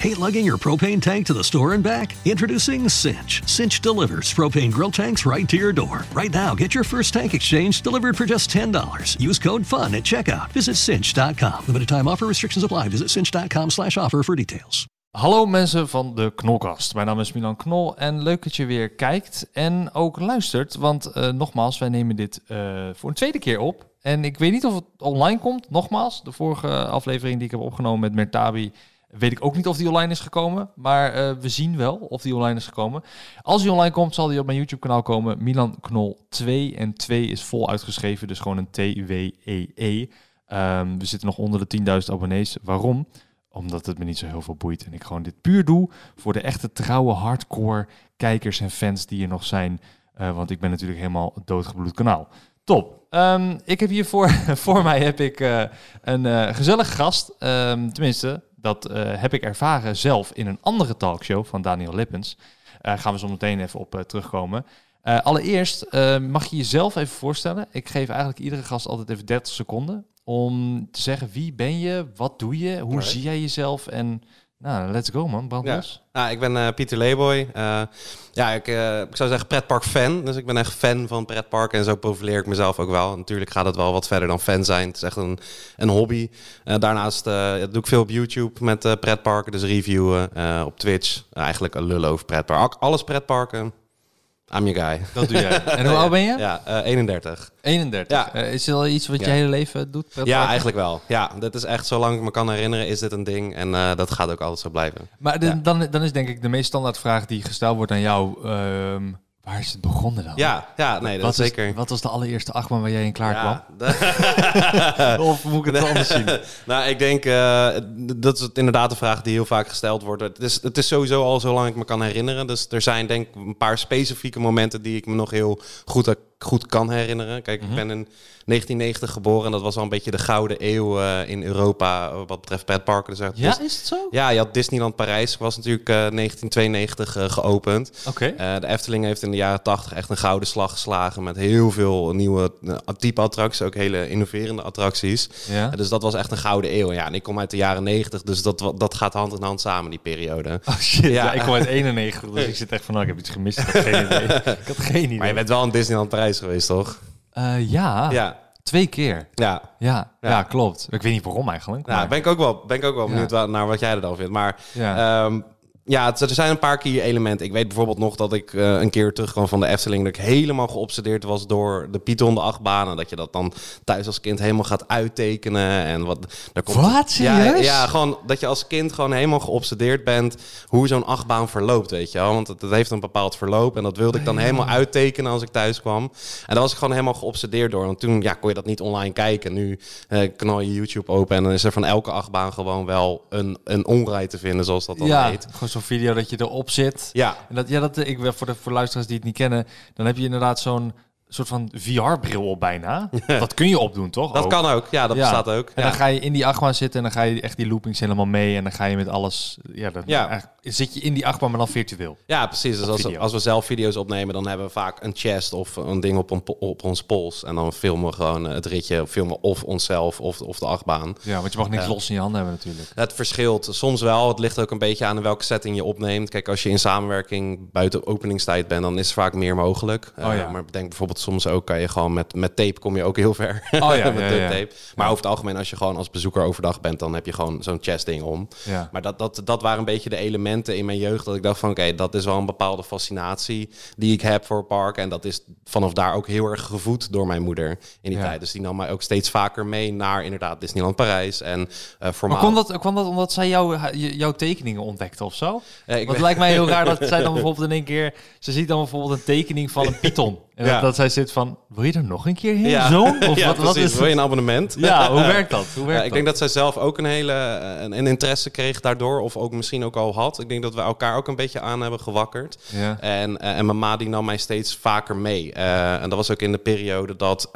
Hate lugging your propane tank to the store and back? Introducing Cinch. Cinch delivers propane grill tanks right to your door. Right now, get your first tank exchange delivered for just $10. Use code FUN at checkout. Visit cinch.com. Limited time offer restrictions apply. Visit cinch.com slash offer for details. Hallo mensen van de Knolkast. Mijn naam is Milan Knol en leuk dat je weer kijkt en ook luistert. Want eh, nogmaals, wij nemen dit eh, voor een tweede keer op. En ik weet niet of het online komt. Nogmaals, de vorige aflevering die ik heb opgenomen met Mertabi... weet ik ook niet of die online is gekomen. Maar eh, we zien wel of die online is gekomen. Als die online komt, zal die op mijn YouTube-kanaal komen. Milan Knol 2. En 2 is vol uitgeschreven, dus gewoon een T-W-E-E. Ehm, we zitten nog onder de 10.000 abonnees. Waarom? Omdat het me niet zo heel veel boeit. En ik gewoon dit puur doe voor de echte trouwe hardcore kijkers en fans die er nog zijn. Eh, want ik ben natuurlijk helemaal doodgebloed kanaal. Top. Ehm, ik heb hier voor, voor mij heb ik eh, een gezellige gast. Ehm, tenminste, dat eh, heb ik ervaren zelf in een andere talkshow van Daniel Lippens. Eh gaan we zo meteen even op eh, terugkomen. Allereerst mag je jezelf even voorstellen. Ik geef eigenlijk iedere gast altijd even 30 seconden om te zeggen wie ben je, wat doe je, hoe zie jij jezelf en nou, let's go man, brand Ja. Nou, ik ben eh, Pieter Leeboy. Eh, ja, ik, eh, ik zou zeggen pretpark-fan. Dus ik ben echt fan van pretparken en zo profileer ik mezelf ook wel. Natuurlijk gaat het wel wat verder dan fan zijn. Het is echt een, een hobby. Daarnaast doe ik veel op YouTube met pretparken, dus reviewen. Op Twitch eigenlijk een lul over pretparken. Alles pretparken, I'm your guy. Dat doe jij. en hoe oud ben je? Ja, eh, 31. 31. Ja. Eh, is het al iets wat je hele leven doet? Ja, eigenlijk wel. Ja, dit is echt, zolang ik me kan herinneren, is dit een ding. En eh, dat gaat ook altijd zo blijven. Maar de- Ja. dan, dan is denk ik de meest standaard vraag die gesteld wordt aan jou, ehm, waar is het begonnen dan? Ja, ja nee, dat wat is zeker. Wat was de allereerste achtbaan waar jij in klaar Ja, kwam? Of moet ik het anders zien? nou, ik denk, eh, dat is het inderdaad de vraag die heel vaak gesteld wordt. Het is, het is sowieso al zolang ik me kan herinneren. Dus er zijn denk ik een paar specifieke momenten die ik me nog heel goed, goed kan herinneren. Kijk, Mhm. ik ben in 1990 geboren en dat was al een beetje de gouden eeuw eh, in Europa eh, wat betreft pretparken. Dus Ja, dus- is het zo? ja, je had Disneyland Parijs, was natuurlijk eh, 1992 eh, geopend. Oké. De Efteling heeft in de jaren 80 echt een gouden slag geslagen met heel veel nieuwe type attracties, ook hele innoverende attracties. Ja. Dus dat was echt een gouden eeuw. Ja, en ik kom uit de jaren 90, dus dat, dat gaat hand in hand samen, die periode. Oh shit, ja. Ja. ik kom uit 91, dus ik zit echt van, nou, ik heb iets gemist. Ik had geen idee. Ik had geen idee. Maar je bent wel in Disneyland Parijs geweest, toch? Eh, ja, Ja, twee keer. ja. Ja, ja. Ja. klopt. Ik weet niet waarom eigenlijk. Nou, maar- ben ik ook wel, ben ik ook wel Ja. benieuwd naar wat jij er dan vindt. Maar ja. Ja, er zijn een paar keer elementen. Ik weet bijvoorbeeld nog dat ik eh, een keer terugkwam van de Efteling... dat ik helemaal geobsedeerd was door de Python, de achtbanen. Dat je dat dan thuis als kind helemaal gaat uittekenen. En wat, daar komt Wat? Ja, ja, gewoon dat je als kind gewoon helemaal geobsedeerd bent... hoe zo'n achtbaan verloopt, weet je wel. Want het, het heeft een bepaald verloop. En dat wilde ik dan helemaal uittekenen als ik thuis kwam. En daar was ik gewoon helemaal geobsedeerd door. Want toen ja, kon je dat niet online kijken. Nu eh, knal je YouTube open en dan is er van elke achtbaan gewoon wel een, een onrij te vinden, zoals dat dan ja, heet. Zo'n video dat je erop zit. Ja, En dat, ja, dat, ik, voor, de, voor luisteraars die het niet kennen, dan heb je inderdaad zo'n soort van VR-bril op bijna. Dat kun je opdoen, toch? dat Ook. kan ook. Ja, dat Ja. bestaat ook. En Ja. dan ga je in die achtbaan zitten en dan ga je echt die loopings helemaal mee. En dan ga je met alles... Ja, dan, Ja. zit je in die achtbaan, maar dan virtueel. Ja, precies. Dus als, video. als we zelf video's opnemen, dan hebben we vaak een chest of een ding op, een, op ons pols. En dan filmen we gewoon het ritje, of filmen of onszelf of, of de achtbaan. Ja, want je mag niks Ja. los in je handen hebben natuurlijk. Het verschilt soms wel. Het ligt ook een beetje aan in welke setting je opneemt. Kijk, als je in samenwerking buiten openingstijd bent, dan is er vaak meer mogelijk. Oh ja. Eh, maar bedenk bijvoorbeeld soms ook kan je gewoon met, met tape kom je ook heel ver. Oh ja, met ja, duct ja. tape. Maar over het algemeen, als je gewoon als bezoeker overdag bent, dan heb je gewoon zo'n chest ding om. Ja. Maar dat, dat, dat waren een beetje de elementen in mijn jeugd. Dat ik dacht van oké, dat is wel een bepaalde fascinatie die ik heb voor parken. En dat is vanaf daar ook heel erg gevoed door mijn moeder in die tijd. Dus die nam mij ook steeds vaker mee naar inderdaad Disneyland Parijs. En eh Maar formaal. kwam dat, kwam dat omdat zij jou, j- jouw tekeningen ontdekte of zo? Eh, ik Want het lijkt mij heel raar dat zij dan bijvoorbeeld in één keer... Ze ziet dan bijvoorbeeld een tekening van een python. En dat, dat zij zit van, wil je er nog een keer heen, ja. zo? Of ja, wat, is Wil je een abonnement? Ja, hoe werkt dat? Hoe werkt Ja, ik denk dat zij zelf ook een hele eh, een, een interesse kreeg daardoor, of ook misschien ook al had. Ik denk dat we elkaar ook een beetje aan hebben gewakkerd. Ja. En, eh, en mijn ma die nam mij steeds vaker mee. Eh, en dat was ook in de periode dat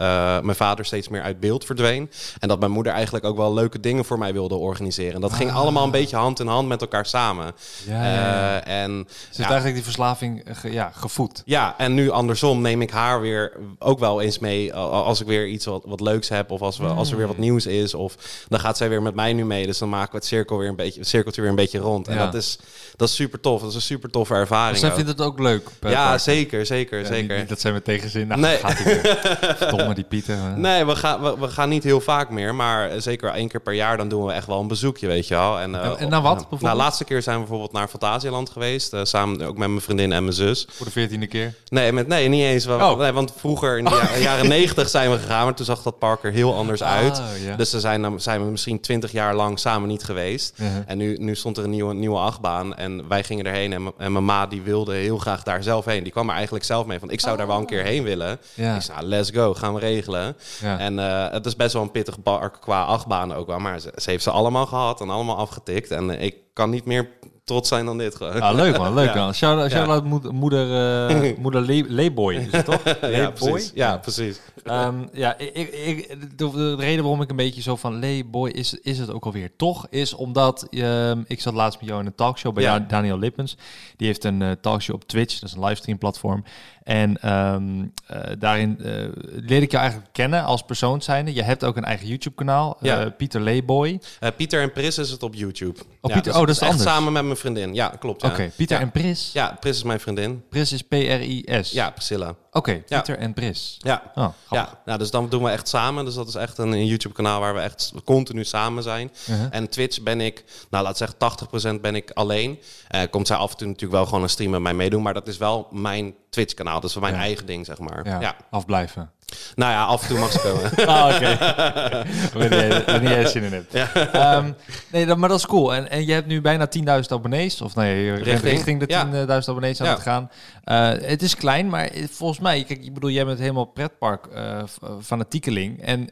mijn vader steeds meer uit beeld verdween. En dat mijn moeder eigenlijk ook wel leuke dingen voor mij wilde organiseren. En dat ging allemaal een beetje hand in hand met elkaar samen. Ah. Eh, en Ze heeft ja, eigenlijk die verslaving ja, gevoed. ja, en nu andersom neem ik haar weer ook wel eens mee als ik weer iets wat, wat leuks heb of als, we, als er weer wat nieuws is. Of dan gaat zij weer met mij nu mee. Dus dan maken we het, cirkel weer een beetje, het cirkeltje weer een beetje rond. En Ja. dat is, dat is super tof. Dat is een super toffe ervaring. Dus zij vindt het ook leuk. ja, zeker, zeker, Ja, zeker. Niet, niet dat zij met tegenzin. Nou, Nee. gaat. Verdomme die Pieter. eh. Nee, we gaan, we, we gaan niet heel vaak meer, maar zeker één keer per jaar dan doen we echt wel een bezoekje, weet je wel. En, eh, En- en naar wat, bijvoorbeeld? Nou, laatste keer zijn we bijvoorbeeld naar Fantasieland geweest, eh, samen ook met mijn vriendin en mijn zus. Voor de veertiende keer. Nee, met, nee, niet eens. wel- Oh. Nee, want vroeger in de ja- jaren negentig zijn we gegaan, maar toen zag dat park er heel anders uit. Oh, ja. Dus ze zijn, zijn we misschien twintig jaar lang samen niet geweest. En nu, nu stond er een nieuwe, nieuwe achtbaan en wij gingen erheen. En, en mijn ma die wilde heel graag daar zelf heen. Die kwam er eigenlijk zelf mee van, ik zou daar wel een keer heen willen. Ik zei, nou, let's go, gaan we regelen. En eh, het is best wel een pittig park qua achtbanen ook wel. Maar ze, ze heeft ze allemaal gehad en allemaal afgetikt. En eh, ik kan niet meer trots zijn dan dit gewoon. Ah, leuk man, leuk Ja. man. Shout-out moeder, moeder, eh, moeder Le- Leeboy, is het toch? ja, precies. Ja, precies. Ehm, ja, ik, ik, de, de reden waarom ik een beetje zo van Leeboy is, is het ook alweer toch, is omdat ehm, ik zat laatst met jou in een talkshow bij Ja. Daniel Lippens. Die heeft een eh, talkshow op Twitch, dat is een livestream platform. En ehm, eh, daarin eh, leerde ik jou eigenlijk kennen als persoon zijnde. Je hebt ook een eigen YouTube kanaal, Ja. Pieter Leeboy. Pieter en Pris is het op YouTube. Oh, Pieter- oh, dat is echt anders. samen met mijn vriendin. Ja, klopt. Ja. Oké, Pieter ja. en Pris. Ja, Pris is mijn vriendin. Pris is P-R-I-S. Ja, Priscilla. Oké, Ja. Pieter en Pris. Ja. Oh. Ja, nou, dus dan doen we echt samen. Dus dat is echt een, een YouTube-kanaal waar we echt continu samen zijn. Uh-huh. En Twitch ben ik, nou laat zeggen 80% ben ik alleen. Eh, komt zij af en toe natuurlijk wel gewoon een stream met mij meedoen. Maar dat is wel mijn Twitch-kanaal. Dat is mijn Ja. eigen ding, zeg maar. Ja, Ja. afblijven. Nou ja, af en toe mag ze komen. Ah, oké. Wanneer jij- zin in hebt. Ehm, nee, dat, maar dat is cool. En, en je hebt nu bijna 10.000 abonnees. Of nee, Richting, richting de ja. 10.000 abonnees aan Ja. het gaan. Eh, het is klein, maar volgens mij... Kijk, ik bedoel, jij bent helemaal pretpark eh, f- fanatiekeling. En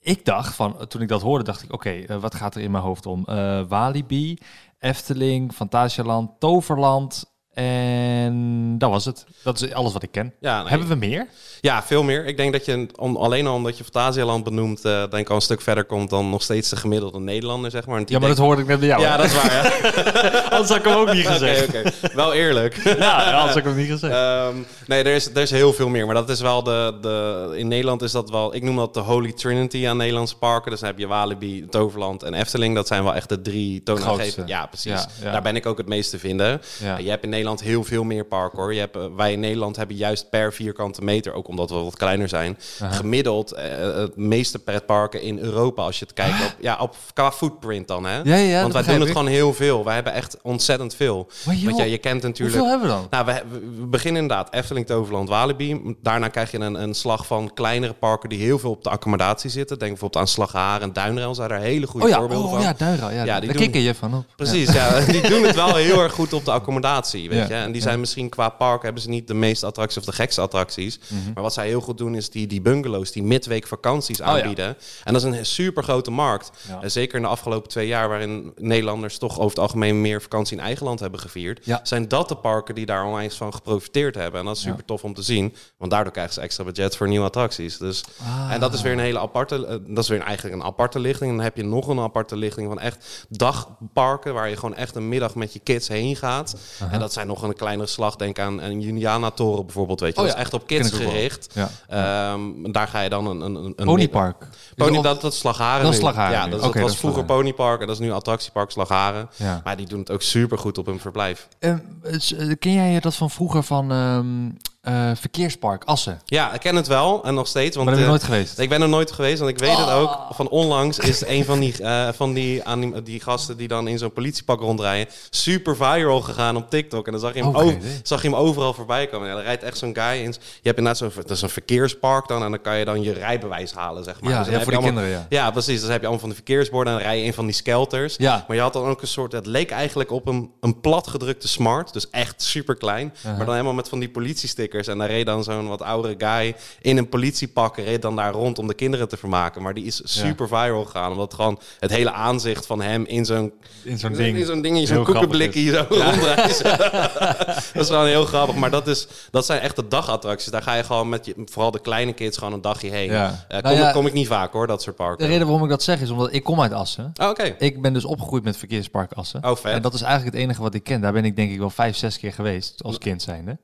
ik dacht van, toen ik dat hoorde, dacht ik... Oké, eh, wat gaat er in mijn hoofd om? Eh, Walibi, Efteling, Fantasialand, Toverland... En dat was het. Dat is alles wat ik ken. Ja, nee. Hebben we meer? Ja, veel meer. Ik denk dat je, om, alleen al omdat je Fantasieland benoemt, eh denk ik al een stuk verder komt dan nog steeds de gemiddelde Nederlander, zeg maar. En Ja, maar dat hoorde ik net bij jou. Ja, hè? dat is waar, ja. Anders had ik hem ook niet Oké, gezegd. Wel eerlijk. Ja, anders had ik hem niet gezegd. Ehm, nee, er is, er is heel veel meer. Maar dat is wel de, de... In Nederland is dat wel... Ik noem dat de Holy Trinity aan Nederlandse parken. Dus dan heb je Walibi, Toverland en Efteling. Dat zijn wel echt de drie toonaangevende... Ja, precies. Ja, ja. Daar ben ik ook het meest te vinden. Je hebt in Nederland heel veel meer parken, hoor. Je hebt, eh, wij in Nederland hebben juist per vierkante meter... ook omdat we wat kleiner zijn... gemiddeld eh, het meeste pretparken in Europa... als je het kijkt op, ja, op, qua footprint dan, hè? Ja, ja, Want wij doen het ik. gewoon heel veel. Wij hebben echt ontzettend veel. Joh, Want ja, je kent natuurlijk... Hoeveel hebben we dan? Nou, we, beginnen inderdaad Efteling, Toverland, Walibi. Daarna krijg je een, een slag van kleinere parken die heel veel op de accommodatie zitten. Denk bijvoorbeeld aan Slagharen en Duinrail. Zijn daar hele goede Oh ja, voorbeelden oh, van. ja Duinrail. Ja, Ja, die daar doen- kikker je van op. Precies, ja. Die doen het wel heel erg goed op de accommodatie, weet Ja, je. En die ja. zijn misschien qua park hebben ze niet de meeste attracties of de gekste attracties. Mhm. Maar wat zij heel goed doen is die, die bungalows, die midweek vakanties Oh ja. aanbieden. En dat is een super grote markt. En zeker in de afgelopen twee jaar, waarin Nederlanders toch over het algemeen meer vakantie in eigen land hebben gevierd, zijn dat de parken die daar onwijs van geprofiteerd hebben. En dat is super tof om te zien, want daardoor krijgen ze extra budget voor nieuwe attracties. Dus, Ah. En dat is weer een hele aparte, eh, dat is weer eigenlijk een aparte lichting. En dan heb je nog een aparte lichting van echt dagparken, waar je gewoon echt een middag met je kids heen gaat. En dat zijn nog een kleinere slag. Denk aan een Juliana-toren bijvoorbeeld, weet je. Oh dat ja, is echt op kids gericht. Ja. Ehm, daar ga je dan een... een, een Ponypark. Pony, dat, dat is Slagharen Dat is nu. Slagharen Ja, dat, was vroeger. Ponypark en dat is nu attractiepark Slagharen. Ja. Maar die doen het ook super goed op hun verblijf. Ehm, is- eh, ken jij dat van vroeger van ehm, eh, Verkeerspark Assen? Ja, ik ken het wel en nog steeds. Want Maar ben je eh, nooit geweest. Ik ben er nooit geweest, want ik weet het ook. Oh. Van onlangs is een van die, eh, van die, anim- die gasten die dan in zo'n politiepak rondrijden... super viral gegaan op TikTok. En dan zag je hem, Oh, over- zag je hem overal voorbij komen. Ja, er rijdt echt zo'n guy in. Je hebt inderdaad zo'n... Dat is een verkeerspark dan. En dan kan je dan je rijbewijs halen, zeg maar. Ja, Dus dan ja, voor je de allemaal- kinderen, ja. Ja, precies. Dus heb je allemaal van die verkeersborden. En dan rij je in van die skelters. Ja. Maar je had dan ook een soort... Het leek eigenlijk op een, een platgedrukte smart. Dus echt super klein. Maar dan helemaal met van die politiestickers stickers. En daar reed dan zo'n wat oudere guy in een politiepak, reed dan daar rond om de kinderen te vermaken. Maar die is super viral gegaan, omdat gewoon het hele aanzicht van hem in zo'n In zo'n ding. in zo'n dingetje, zo'n koekenblikje zo rondreizen. dat is gewoon heel grappig. Maar dat, is, dat zijn echt de dagattracties. Daar ga je gewoon met je, vooral de kleine kids gewoon een dagje heen. Ja. Eh, Nou kom, ja, kom ik niet vaak hoor, dat soort De parken. reden waarom ik dat zeg is omdat ik kom uit Assen. Oh, Oké. Ik ben dus opgegroeid met verkeerspark Assen. Oh, vet. En dat is eigenlijk het enige wat ik ken. Daar ben ik denk ik wel vijf, zes keer geweest als kind zijnde.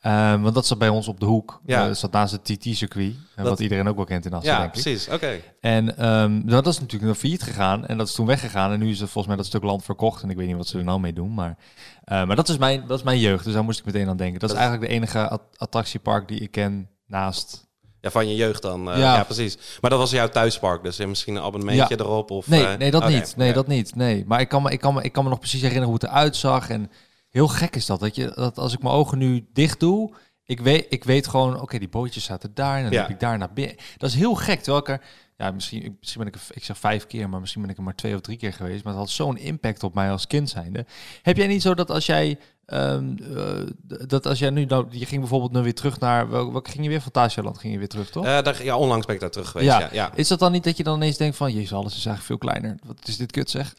Ehm, want dat zat bij ons op de hoek. Ja. Dat zat naast het TT-circuit. Dat- Wat iedereen ook wel kent in Assen, Ja, denk ik. precies. Oké. En ehm, dat is natuurlijk nog failliet gegaan. En dat is toen weggegaan. En nu is er volgens mij dat stuk land verkocht. En ik weet niet wat ze er nou mee doen. Maar, eh, maar dat, is mijn, dat is mijn jeugd. Dus daar moest ik meteen aan denken. Dat is eigenlijk de enige at- attractiepark die ik ken naast... Ja, van je jeugd dan. eh, Ja. ja. precies. Maar dat was jouw thuispark, dus eh, misschien een abonnementje Ja. erop? Of, Nee, eh, nee dat niet. Nee, dat niet. Nee. Maar ik kan, me, ik, kan me, ik kan me nog precies herinneren hoe het eruit zag. En heel gek is dat. Dat, je, dat als ik mijn ogen nu dicht doe... Ik weet, ik weet gewoon, oké, die bootjes zaten daar. En dan Ja. liep ik daar naar binnen. Dat is heel gek. Terwijl ik er... Ja, misschien, misschien ben ik er, ik zeg vijf keer, maar misschien ben ik er maar twee of drie keer geweest. Maar het had zo'n impact op mij als kind zijnde. Heb jij niet zo dat als jij, ehm, eh, dat als jij nu, nou, je ging bijvoorbeeld nu weer terug naar, welke ging je weer? Fantasialand ging je weer terug, toch? Eh, daar, ja, onlangs ben ik daar terug geweest. Ja. Ja. Ja, Is dat dan niet dat je dan ineens denkt van, jezus, alles is eigenlijk veel kleiner. Wat is dit kut zeg?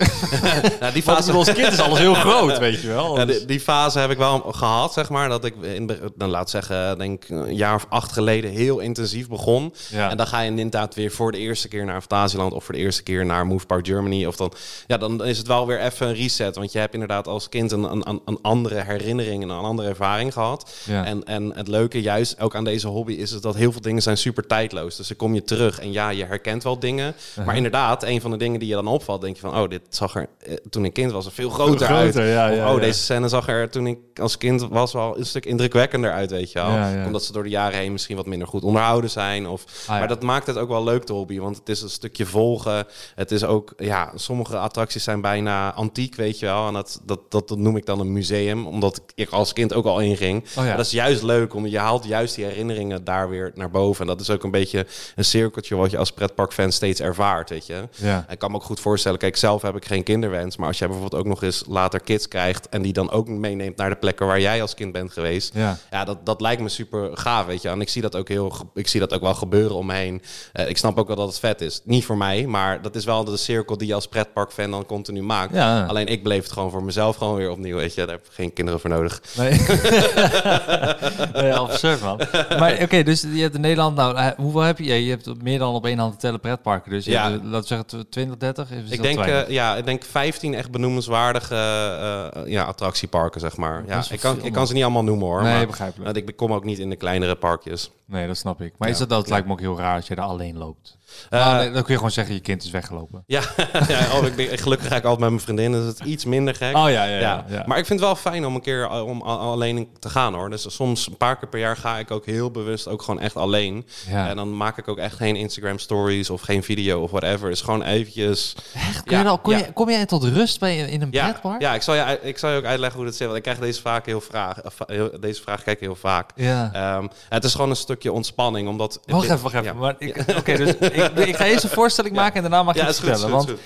Nou, die fase, als kind is alles heel groot, weet je wel. Ja, die, die fase heb ik wel gehad, zeg maar. Dat ik, in, dan laat zeggen, denk een jaar of acht geleden heel intensief begon. En dan ga je inderdaad weer voor de eerste keer naar Fantasieland of voor de eerste keer naar Move Park Germany. Of dan, ja, dan is het wel weer even een reset. Want je hebt inderdaad als kind een, een, een andere herinnering en een andere ervaring gehad. Ja. En, en het leuke juist ook aan deze hobby is dat heel veel dingen zijn super tijdloos. Dus dan kom je terug en ja, je herkent wel dingen. Uh-huh. Maar inderdaad, een van de dingen die je dan opvalt, denk je van, oh, dit zag er eh, toen ik kind was er veel groter, Veel groter, uit. ja, Of, ja, oh, ja. deze scène zag er toen ik als kind was wel een stuk indrukwekkender uit, weet je wel. Omdat ze door de jaren heen misschien wat minder goed onderhouden zijn. Of, ja. Maar dat maakt het ook wel leuk, de hobby. Want het is een stukje volgen. Het is ook, ja, sommige attracties zijn bijna antiek, weet je wel. En dat, dat, dat, dat noem ik dan een museum, omdat ik als kind ook al inging. ja. Maar dat is juist leuk, omdat je haalt juist die herinneringen daar weer naar boven. En dat is ook een beetje een cirkeltje wat je als pretparkfan steeds ervaart, weet je. Ja. Ik kan me ook goed voorstellen, kijk, zelf heb ik geen kinderwens. Maar als jij bijvoorbeeld ook nog eens later kids krijgt... en die dan ook meeneemt naar de plekken waar jij als kind bent geweest... Ja. Ja, dat, dat lijkt me super gaaf, weet je. En ik zie dat ook heel, ik zie dat ook wel gebeuren om me heen. Eh, ik snap ook wel dat het vet is. Niet voor mij, maar dat is wel de cirkel die je als pretparkfan dan continu maakt. Ja. Alleen ik beleef het gewoon voor mezelf gewoon weer opnieuw, weet je. Daar heb ik geen kinderen voor nodig. Nee. nee, absurd man. Maar oké, dus je hebt in Nederland, nou, eh, hoeveel heb je? Ja, je hebt meer dan op één hand te tellen pretparken. Dus je Ja. hebt, laten we zeggen, 20, 30? Is Ik denk, eh, ja, ik denk 15 echt benoemenswaardige eh, ja, attractieparken, zeg maar. Ja, ik, kan, ik kan ze niet allemaal noemen hoor. Nee, maar, begrijpelijk. ik kom ook niet in de kleinere parkjes. Nee, dat snap ik. Maar is dat, dat lijkt me ook heel raar als je daar alleen loopt. Eh, Nou, nee, dan kun je gewoon zeggen, je kind is weggelopen. Ja, ja oh, ik ben, gelukkig ga ik altijd met mijn vriendin, dus het is iets minder gek. Oh ja, ja, Ja, maar ik vind het wel fijn om een keer uh, om alleen te gaan hoor. Dus soms een paar keer per jaar ga ik ook heel bewust ook gewoon echt alleen. En dan maak ik ook echt geen Instagram stories of geen video of whatever. Dus gewoon eventjes. Echt? Kun je dan, kom, je, kom jij tot rust bij, in een Ja, pretpark? ja ik, zal je, ik zal je ook uitleggen hoe dat zit. Want ik krijg deze, vaak heel vraag, heel- deze vraag krijg ik heel vaak. Ja. Ehm, het is gewoon een stukje ontspanning. Omdat Wacht dit- even, wacht even. Ja. Maar ik, Oké, dus ik, ik ga eerst een voorstelling maken en daarna mag je Ja, het vertellen. goed, want goed.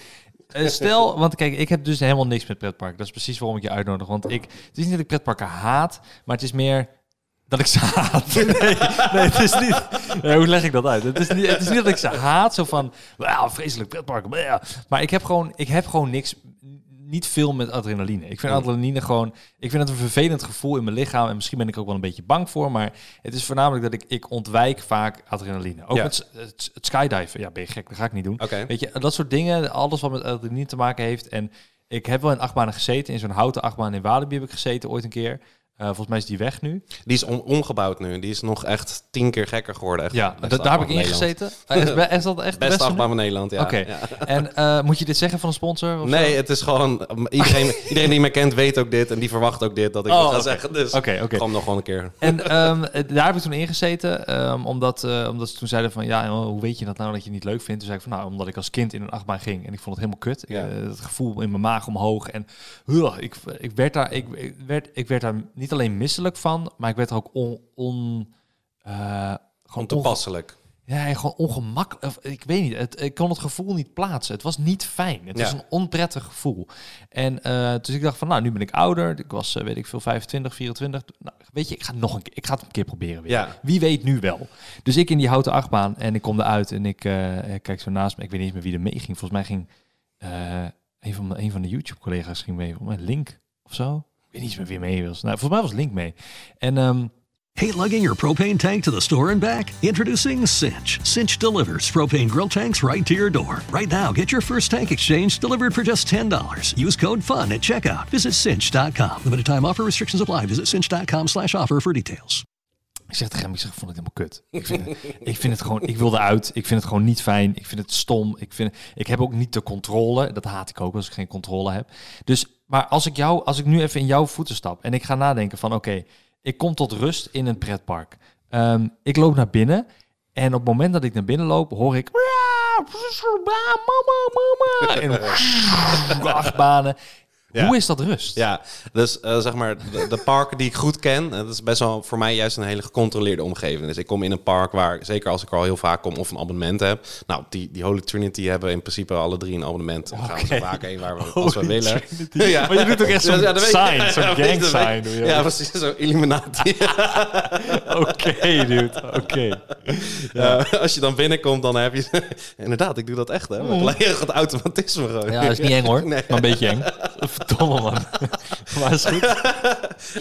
Eh, stel, want kijk, ik heb dus helemaal niks met pretparken. Dat is precies waarom ik je uitnodig. Want ik, het is niet dat ik pretparken haat, maar het is meer dat ik ze haat. Nee, nee het is niet. Hoe leg ik dat uit? Het is, niet, het is niet dat ik ze haat, zo van, "Wauw, vreselijk pretparken. bleh." Maar ik heb gewoon, ik heb gewoon niks, niet veel met adrenaline. Ik vind adrenaline gewoon, ik vind het een vervelend gevoel in mijn lichaam. En misschien ben ik ook wel een beetje bang voor, maar het is voornamelijk dat ik, ik ontwijk vaak adrenaline. Ook Ja. met s- het, het skydiven. Ja, ben je gek? Dat ga ik niet doen. Weet je, dat soort dingen, alles wat met adrenaline te maken heeft. En ik heb wel in achtbanen gezeten. In zo'n houten achtbaan in Walibi heb ik gezeten ooit een keer. Eh, volgens mij is die weg nu. Die is om- omgebouwd nu. Die is nog echt tien keer gekker geworden. Echt. Ja, daar heb ik achtbaan in van Nederland. gezeten. Eh, is, dat echt beste? achtbaan van Nederland, ja. Oké. Ja. En eh, moet je dit zeggen van een sponsor? Of Nee, zo? het is gewoon... um, Iedereen, iedereen die mij kent weet ook dit. En die verwacht ook dit, dat ik Oh, dat ga zeggen. Dus Oké, oké. gewoon nog gewoon een keer. En ehm, eh, daar heb ik toen ingezeten, ehm, omdat, omdat ze toen zeiden van, ja, hoe weet je dat nou dat je het niet leuk vindt? Toen zei ik van, nou, omdat ik als kind in een achtbaan ging en ik vond het helemaal kut. Ja. Het gevoel in mijn maag omhoog en ik, ik, werd daar, ik, ik werd, ik werd daar niet alleen misselijk van, maar ik werd er ook on, on, eh, gewoon Ontoepasselijk. ja, gewoon ongemakkelijk. Ik weet niet. Het, ik kon het gevoel niet plaatsen. Het was niet fijn. Het Ja. was een onprettig gevoel. En eh, dus ik dacht van, nou, nu ben ik ouder. Ik was, eh, weet ik veel, 25, 24. Nou, weet je, ik ga nog een keer, ik ga het een keer proberen weer. Ja. Wie weet nu wel. Dus ik in die houten achtbaan en ik kom eruit en ik kijk zo naast me. Ik weet niet eens meer wie er mee ging. Volgens mij ging een, van de, een van de YouTube-collega's ging mee. Volgens mij Link of zo. Weet niet meer wie mee was. Nou, volgens mij was Link mee. En ehm, Hate lugging your propane tank to the store and back? Introducing Cinch. Cinch delivers propane grill tanks right to your door. Right now, get your first tank exchange delivered for just $10. Use code FUN at checkout. Visit cinch.com. Limited time offer restrictions apply. Visit cinch.com slash offer for details. Ik zeg tegen hem, ik zeg, vond het helemaal kut. Ik vind, het, ik vind het gewoon, ik wilde uit. Ik vind het gewoon niet fijn. Ik vind het stom. Ik, vind, ik heb ook niet de controle. Dat haat ik ook als ik geen controle heb. Dus, maar als ik jou, als ik nu even in jouw voeten stap en ik ga nadenken van, oké, ik kom tot rust in een pretpark. Ehm, ik loop naar binnen en op het moment dat ik naar binnen loop, hoor ik... Mama, mama. En achtbanen. Ja. Hoe is dat rust? Ja, dus eh, zeg maar, de, de parken die ik goed ken, eh, dat is best wel voor mij juist een hele gecontroleerde omgeving. Dus ik kom in een park waar, zeker als ik er al heel vaak kom of een abonnement heb. Nou, die, die Holy Trinity hebben in principe alle drie een abonnement. Dan gaan we vaak heen waar we, als we willen. Trinity. Maar je doet ook echt zo'n je. sign, zo'n Ja, gang dat weet- sign Ja, precies, zo Illuminati. Oké, dude. Oké. Ja, als je dan binnenkomt, dan heb je... Inderdaad, ik doe dat echt, hè. Maar gelijk het automatisme gewoon. Ja, dat is niet eng hoor. Nee. Maar een beetje eng. Verdomme man. Maar is goed.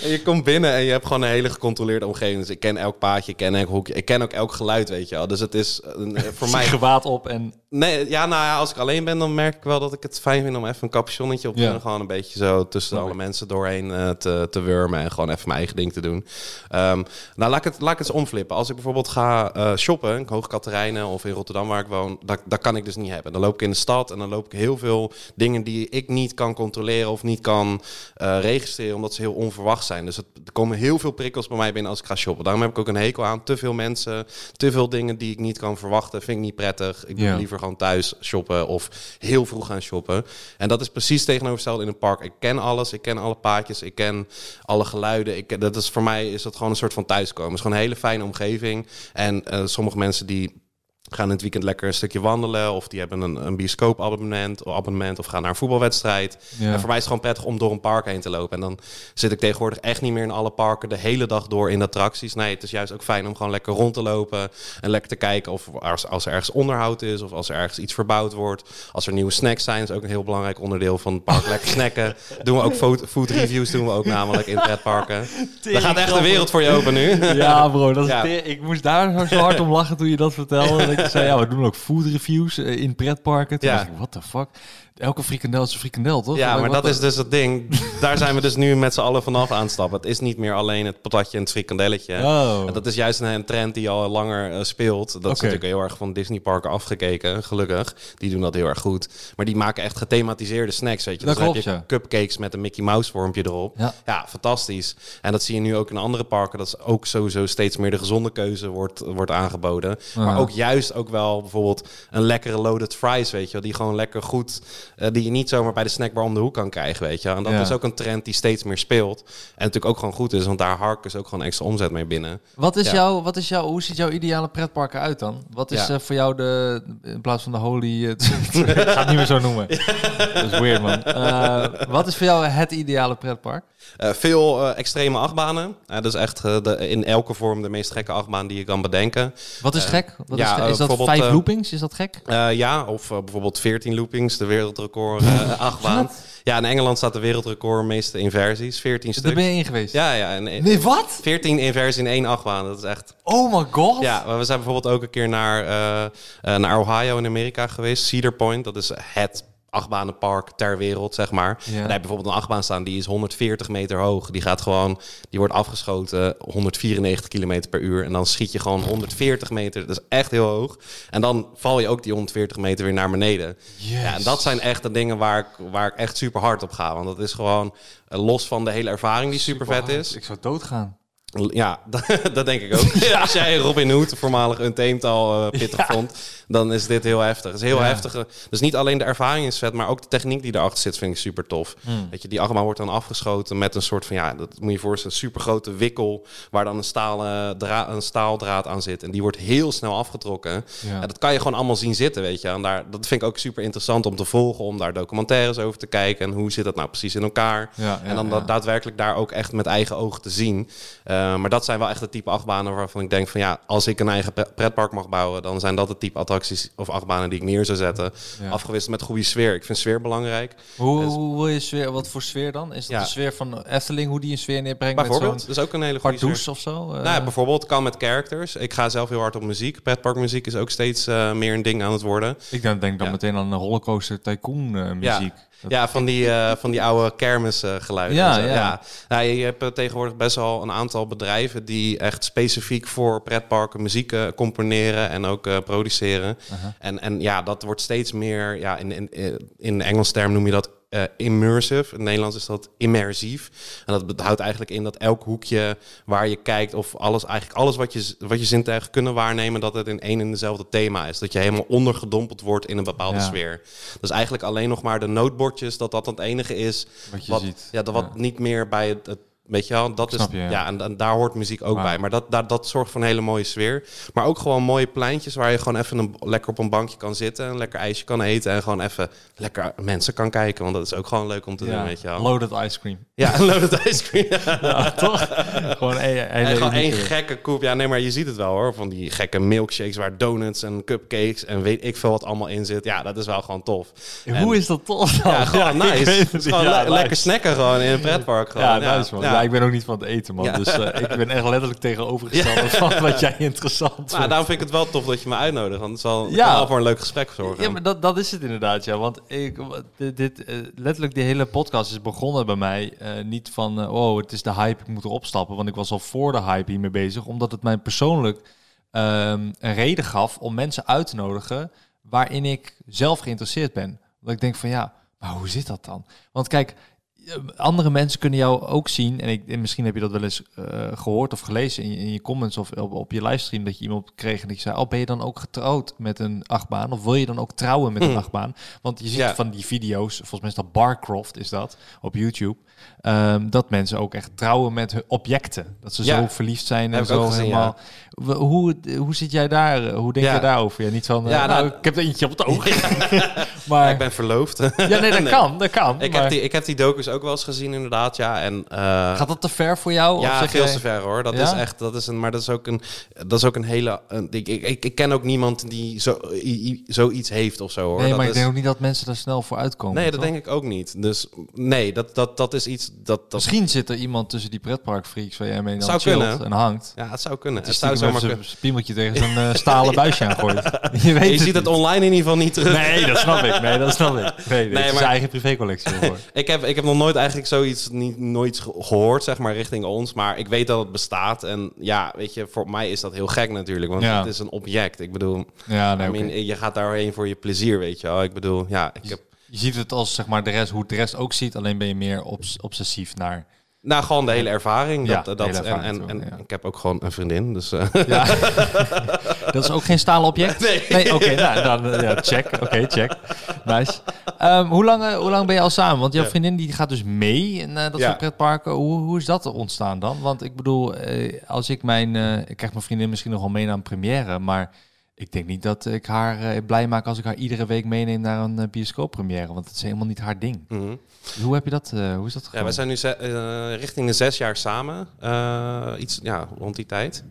En je komt binnen en je hebt gewoon een hele gecontroleerde omgeving. Dus ik ken elk paadje, ik ken elk hoekje, ik ken ook elk geluid, weet je wel. Dus het is een- voor mij... Gewaad op en... Nee, ja, nou ja, als ik alleen ben, dan merk ik wel dat ik het fijn vind om even een capuchonnetje op te Ja. doen. Gewoon een beetje zo tussen alle mensen doorheen eh, te, te wurmen en gewoon even mijn eigen ding te doen. Ehm, nou, laat ik, het, laat ik het eens omflippen. Als ik bijvoorbeeld ga eh, shoppen, in Hoog Katerijnen of in Rotterdam waar ik woon, dat, dat kan ik dus niet hebben. Dan loop ik in de stad en dan loop ik heel veel dingen die ik niet kan controleren of niet kan eh, registreren, omdat ze heel onverwacht zijn. Dus het, er komen heel veel prikkels bij mij binnen als ik ga shoppen. Daarom heb ik ook een hekel aan te veel mensen, te veel dingen die ik niet kan verwachten. Vind ik niet prettig. Ik doe Ja. liever gewoon thuis shoppen of heel vroeg gaan shoppen. En dat is precies tegenovergesteld in een park. Ik ken alles, ik ken alle paadjes, ik ken alle geluiden. Ik, dat is, voor mij is dat gewoon een soort van thuiskomen. Het is gewoon een hele fijne omgeving. En eh, sommige mensen die gaan in het weekend lekker een stukje wandelen of die hebben een, een bioscoopabonnement abonnement, of gaan naar een voetbalwedstrijd. Ja. En voor mij is het gewoon prettig om door een park heen te lopen. En dan zit ik tegenwoordig echt niet meer in alle parken de hele dag door in attracties. Nee, het is juist ook fijn om gewoon lekker rond te lopen en lekker te kijken of als, als er ergens onderhoud is of als er ergens iets verbouwd wordt. Als er nieuwe snacks zijn, is ook een heel belangrijk onderdeel van het park. Lekker snacken. Doen we ook food, food reviews, doen we ook namelijk in pretparken. Daar gaat echt de wereld voor je open nu. Ja bro, dat is Ja. ik moest daar zo hard om lachen toen je dat vertelde. Je zei, ja, we doen ook food reviews eh, in pretparken. Toen Ja. dacht ik, what the fuck? Elke frikandel is een frikandel, toch? Ja, maar dat is dus het ding. Daar zijn we dus nu met z'n allen vanaf aan het stappen. Het is niet meer alleen het patatje en het frikandelletje. Oh. En dat is juist een, trend die al langer eh, speelt. Dat is natuurlijk heel erg van Disneyparken afgekeken, gelukkig. Die doen dat heel erg goed. Maar die maken echt gethematiseerde snacks, weet je. Dat dus klopt, heb je cupcakes met een Mickey Mouse vormpje erop. Ja. fantastisch. En dat zie je nu ook in andere parken. Dat is ook sowieso steeds meer de gezonde keuze wordt, wordt aangeboden. Maar ook juist ook wel bijvoorbeeld een lekkere loaded fries, weet je wel. Die gewoon lekker goed, eh, die je niet zomaar bij de snackbar om de hoek kan krijgen, weet je. En dat Ja. is ook een trend die steeds meer speelt. En natuurlijk ook gewoon goed is, want daar harken ze ook gewoon extra omzet mee binnen. Wat is, Ja. jouw, wat is jouw, hoe ziet jouw ideale pretpark eruit dan? Wat is Ja. eh, voor jou de, in plaats van de holy, eh, ik ga het niet meer zo noemen. Dat is weird man. Wat is voor jou het ideale pretpark? Veel extreme achtbanen. Eh, dat is echt de, in elke vorm de meest gekke achtbaan die je kan bedenken. Wat is gek? Wat ja, is, gek? is dat vijf loopings? Is dat gek? Ja, of bijvoorbeeld 14 loopings, de wereldrecord eh, achtbaan. Ja, in Engeland staat de wereldrecord meeste inversies, 14 Daar stuks. ben je in geweest? Ja, ja. En, Nee, wat? 14 inversies in één achtbaan, dat is echt... Oh my god. Ja, maar we zijn bijvoorbeeld ook een keer naar, eh, eh, naar Ohio in Amerika geweest. Cedar Point, dat is het achtbanenpark ter wereld, zeg maar. En daar heb je bijvoorbeeld een achtbaan staan, die is 140 meter hoog. Die gaat gewoon, die wordt afgeschoten 194 kilometer per uur. En dan schiet je gewoon 140 meter, dat is echt heel hoog. En dan val je ook die 140 meter weer naar beneden. Ja, en dat zijn echt de dingen waar ik, waar ik echt super hard op ga. Want dat is gewoon, eh, los van de hele ervaring die super vet is. Ik zou doodgaan. Ja, dat denk ik ook. Als jij Robin Hood, voormalig Untamed, al eh, pittig vond, dan is dit heel heftig. Het is heel Ja. heftig. Dus niet alleen de ervaring is vet, maar ook de techniek die erachter zit, vind ik super tof. Hmm. Weet je, die achtbaan wordt dan afgeschoten met een soort van, ja, dat moet je voorstellen, een super grote wikkel, waar dan een, stalen dra een staaldraad aan zit. En die wordt heel snel afgetrokken. Ja. En dat kan je gewoon allemaal zien zitten, weet je. En daar, dat vind ik ook super interessant om te volgen, om daar documentaires over te kijken. En hoe zit dat nou precies in elkaar? En dan dat daadwerkelijk daar ook echt met eigen ogen te zien. Eh, maar dat zijn wel echt de type achtbanen waarvan ik denk van ja, als ik een eigen pre- pretpark mag bouwen, dan zijn dat de type attracties of achtbanen die ik neer zou zetten. Ja. Afgewisseld met goede sfeer. Ik vind sfeer belangrijk. Hoe, Dus- hoe wil je sfeer, wat voor sfeer dan? Is dat Ja. de sfeer van Efteling, hoe die een sfeer neerbrengt Bijvoorbeeld, dat is ook een hele goede sfeer. of zo? Eh, Nou, ja, bijvoorbeeld kan met characters. Ik ga zelf heel hard op muziek. Pretparkmuziek is ook steeds eh, meer een ding aan het worden. ik denk, denk dan Ja. meteen aan de rollercoaster tycoon eh, muziek. Ja, van die, eh, van die oude kermisgeluiden. Ja, ja. Ja, je hebt eh, tegenwoordig best wel een aantal bedrijven die echt specifiek voor pretparken muziek eh, componeren en ook eh, produceren. En, en ja, dat wordt steeds meer, ja, in, in, in de Engels term noem je dat eh, immersive. In het Nederlands is dat immersief. En dat houdt eigenlijk in dat elk hoekje waar je kijkt of alles, eigenlijk alles wat je, wat je zintuigen kunnen waarnemen, dat het in één en dezelfde thema is. Dat je helemaal ondergedompeld wordt in een bepaalde Ja. sfeer. Dus eigenlijk alleen nog maar de nootbordjes, dat dat het enige is Wat je wat, ziet. Ja, dat wat Ja. niet meer bij het, het Weet je wel, dat is je, ja. ja, en, en daar hoort muziek ook bij. Maar dat, dat, dat zorgt voor een hele mooie sfeer. Maar ook gewoon mooie pleintjes waar je gewoon even een, lekker op een bankje kan zitten, een lekker ijsje kan eten en gewoon even lekker mensen kan kijken. Want dat is ook gewoon leuk om te doen, weet je wel. Loaded ice cream. Ja, loaded ice cream. Ja, toch? Gewoon En één gekke koep. Ja, nee, maar je ziet het wel hoor. Van die gekke milkshakes waar donuts en cupcakes en weet ik veel wat allemaal in zit. Ja, dat is wel gewoon tof. Hoe is dat tof dan? Ja, gewoon nice. gewoon le- lekker snacken gewoon in een pretpark. Gewoon. Ja, nice man. Ja. Ik ben ook niet van het eten man. Dus eh, ik ben echt letterlijk tegenovergesteld van wat jij interessant Nou, vindt. daarom vind ik het wel tof dat je me uitnodigt. Want het zal Ja. wel voor een leuk gesprek zorgen. Ja, maar dat, dat is het inderdaad, ja. Want ik, dit, dit, eh, letterlijk, die hele podcast is begonnen bij mij. eh, niet van, oh, het is de hype, ik moet erop stappen. Want ik was al voor de hype hiermee bezig. Omdat het mij persoonlijk ehm, een reden gaf om mensen uit te nodigen waarin ik zelf geïnteresseerd ben. Dat ik denk van, ja, maar hoe zit dat dan? Want kijk, andere mensen kunnen jou ook zien, en, ik, en misschien heb je dat wel eens eh, gehoord of gelezen in je, in je comments of op, op je livestream, dat je iemand kreeg en dat je zei, oh, ben je dan ook getrouwd met een achtbaan? Of wil je dan ook trouwen met een Hmm. achtbaan? Want je ziet Ja. van die video's, volgens mij is dat Barcroft, is dat, op YouTube, ehm, dat mensen ook echt trouwen met hun objecten. Dat ze Ja. zo verliefd zijn en Heb zo gezien, helemaal. W- Hoe, hoe zit jij daar? Hoe denk Ja. jij daarover? Ja, niet van, eh, Ja, nou, nou- ik heb er eentje op het oog. Ja, maar, ik ben verloofd. ja, nee, dat Nee. kan, dat kan. ik, maar heb die, ik heb die docus ook wel eens gezien, inderdaad. Ja, en, eh, Gaat dat te ver voor jou? of ja, zeg veel jij- te ver hoor. Dat Ja? is echt, dat is een, maar dat is ook een, dat is ook een hele. Een, ik, ik, ik, ken ook niemand die zo, i- zoiets heeft of zo hoor. Nee, dat maar is, ik denk ook niet dat mensen daar snel voor uitkomen. nee, dat toch? denk ik ook niet. Dus nee, dat, dat, dat is iets dat. dat Misschien zit er iemand tussen die pretparkfreaks waar jij mee dan Zou chillt kunnen. en hangt. ja, het zou kunnen. Het zou zomaar kunnen. spiemeltje tegen zo'n eh, stalen buisje aangooit. Je weet Je ziet het online in ieder geval niet terug. Nee, dat snap ik. Nee, dat snap ik. Nee, Nee, is maar- zijn eigen privécollectie. Ik heb, ik heb nog nooit eigenlijk zoiets niet, nooit ge- gehoord, zeg maar, richting ons. Maar ik weet dat het bestaat. En ja, weet je, voor mij is dat heel gek natuurlijk. Want Ja. het is een object. Ik bedoel, Ja, nee, I je gaat daarheen voor je plezier, weet je wel. Ik bedoel, ja, ik heb... Je ziet het als zeg maar de rest, hoe de rest ook ziet, alleen ben je meer obs- obsessief naar. Nou, gewoon de hele ervaring. Ja, Dat, de dat, en en, ja. ik heb ook gewoon een vriendin, dus... eh, Ja. dat is ook geen stalen object? Nee. oké, nou, dan eh, ja, check. Oké, check. Nice. Ehm, hoe, lang, eh, hoe lang ben je al samen? Want jouw Ja. vriendin die gaat dus mee in eh, dat Ja. soort pretparken. Hoe, hoe is dat ontstaan dan? Want ik bedoel, als ik mijn... ik krijg mijn vriendin misschien nog wel mee naar een première, maar... Ik denk niet dat ik haar eh, blij maak als ik haar iedere week meeneem naar een eh, bioscooppremière. Want het is helemaal niet haar ding. mhm. Hoe heb je dat? eh, hoe is dat Ja, gegaan? we zijn nu richting de zes jaar samen. Iets, ja, rond die tijd.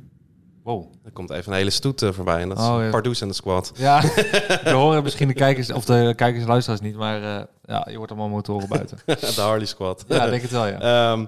Wow. Er komt even een hele stoet voorbij. En dat is Oh, ja. Pardoes en de squad. Ja, we horen misschien de kijkers of de kijkers en luisteraars niet, maar ja, je hoort allemaal motoren buiten. de Harley squad. Ja, denk het wel, ja. Ehm,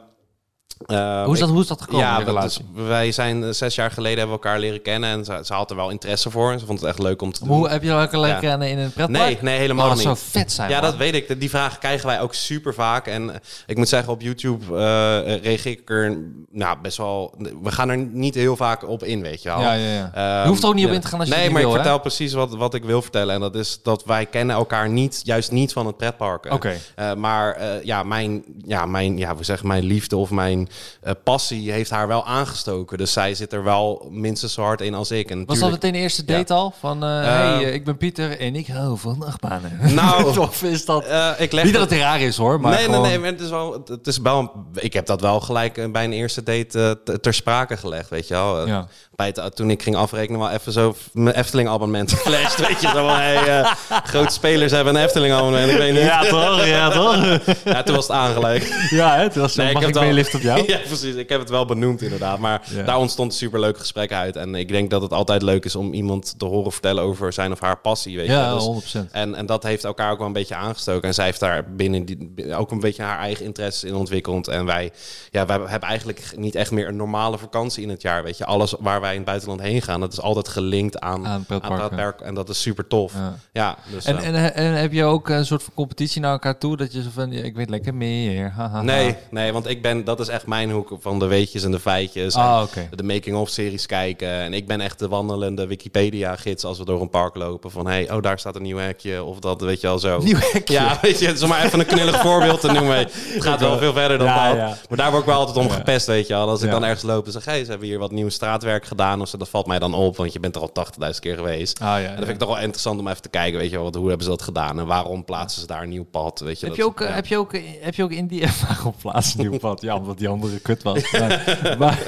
ehm, hoe, is dat, ik- hoe is dat gekomen, Ja, dus wij zijn eh, zes jaar geleden hebben we elkaar leren kennen en ze, ze had er wel interesse voor. En ze vond het echt leuk om te doen. Hoe heb je elkaar leren Ja. kennen in een pretpark? Nee, nee, helemaal Oh, dat niet. zou vet zijn, Ja, man. dat weet ik. Die vragen krijgen wij ook super vaak. En eh, ik moet zeggen, op YouTube eh, reageer ik er nou, best wel... We gaan er niet heel vaak op in, weet je wel. Ja, ja, ja. Ehm, Je hoeft er ook niet op in te gaan als je nee, maar wil, ik hè? vertel precies wat, wat ik wil vertellen. En dat is dat wij kennen elkaar niet, juist niet van het pretparken. Oké. Maar ja, mijn, ja, mijn, ja, we zeggen mijn liefde of mijn eh, passie heeft haar wel aangestoken. Dus zij zit er wel minstens zo hard in als ik. En Was dat meteen de eerste date al? Van, eh Eh, hey, eh, ik ben Pieter en ik hou van achtbanen. Nou, of is dat... ik leg niet dat het raar is, hoor, maar nee, gewoon... nee, nee, maar het is wel, het is wel, ik heb dat wel gelijk bij een eerste date ter sprake gelegd, weet je wel. Ja. Bij het, toen ik ging afrekenen, wel even zo mijn Efteling abonnement geflasht, weet je. Zo van, hey, eh, grote spelers hebben een Efteling abonnement, ik weet niet. Ja, toch? Ja, toch? Ja, toen was het aangelijk. ja, hè? Toen was Nee, nee, ik mag ik wel- meeliften op jou? ja, precies. Ik heb het wel benoemd inderdaad. Maar Ja. daar ontstond een superleuk gesprek uit. En ik denk dat het altijd leuk is om iemand te horen vertellen over zijn of haar passie. Weet je? Ja, Dus- 100%. en, en dat heeft elkaar ook wel een beetje aangestoken. En zij heeft daar binnen die, ook een beetje haar eigen interesses in ontwikkeld. En wij, ja, wij hebben eigenlijk niet echt meer een normale vakantie in het jaar. Weet je, alles waar wij in het buitenland heen gaan, dat is altijd gelinkt aan, Aan pretpark. En dat is super tof. Ja, Ja. dus, En, eh, en, en heb je ook een soort van competitie naar elkaar toe? Dat je zo van, ik weet lekker meer. nee, nee, want ik ben, dat is echt mijn hoek van de weetjes en de feitjes. Ah, en oké. De making-of series kijken. En ik ben echt de wandelende Wikipedia-gids als we door een park lopen. Van, hey, oh, daar staat een nieuw hekje. Of dat, weet je wel zo. Nieuw hekje. Ja, weet je, het is maar even een knullig voorbeeld te noemen. Het gaat wel veel verder dan Ja, dat. ja. Maar daar word ik wel altijd om gepest, weet je wel. Als ik dan ergens loop en zeg, hey, ze hebben hier wat nieuw straatwerk gedaan. Of zo, dat valt mij dan op, want je bent er al 80.000 keer geweest. Ah, ja, En dat vind ik toch wel interessant om even te kijken, weet je wel. wat- Hoe hebben ze dat gedaan en waarom plaatsen ze daar een nieuw pad, weet je. Heb dat je, ook, eh, heb, je ook, heb je ook in die ervaring op plaats een nieuw pad? Ja, omdat die andere kut was. Maar, maar,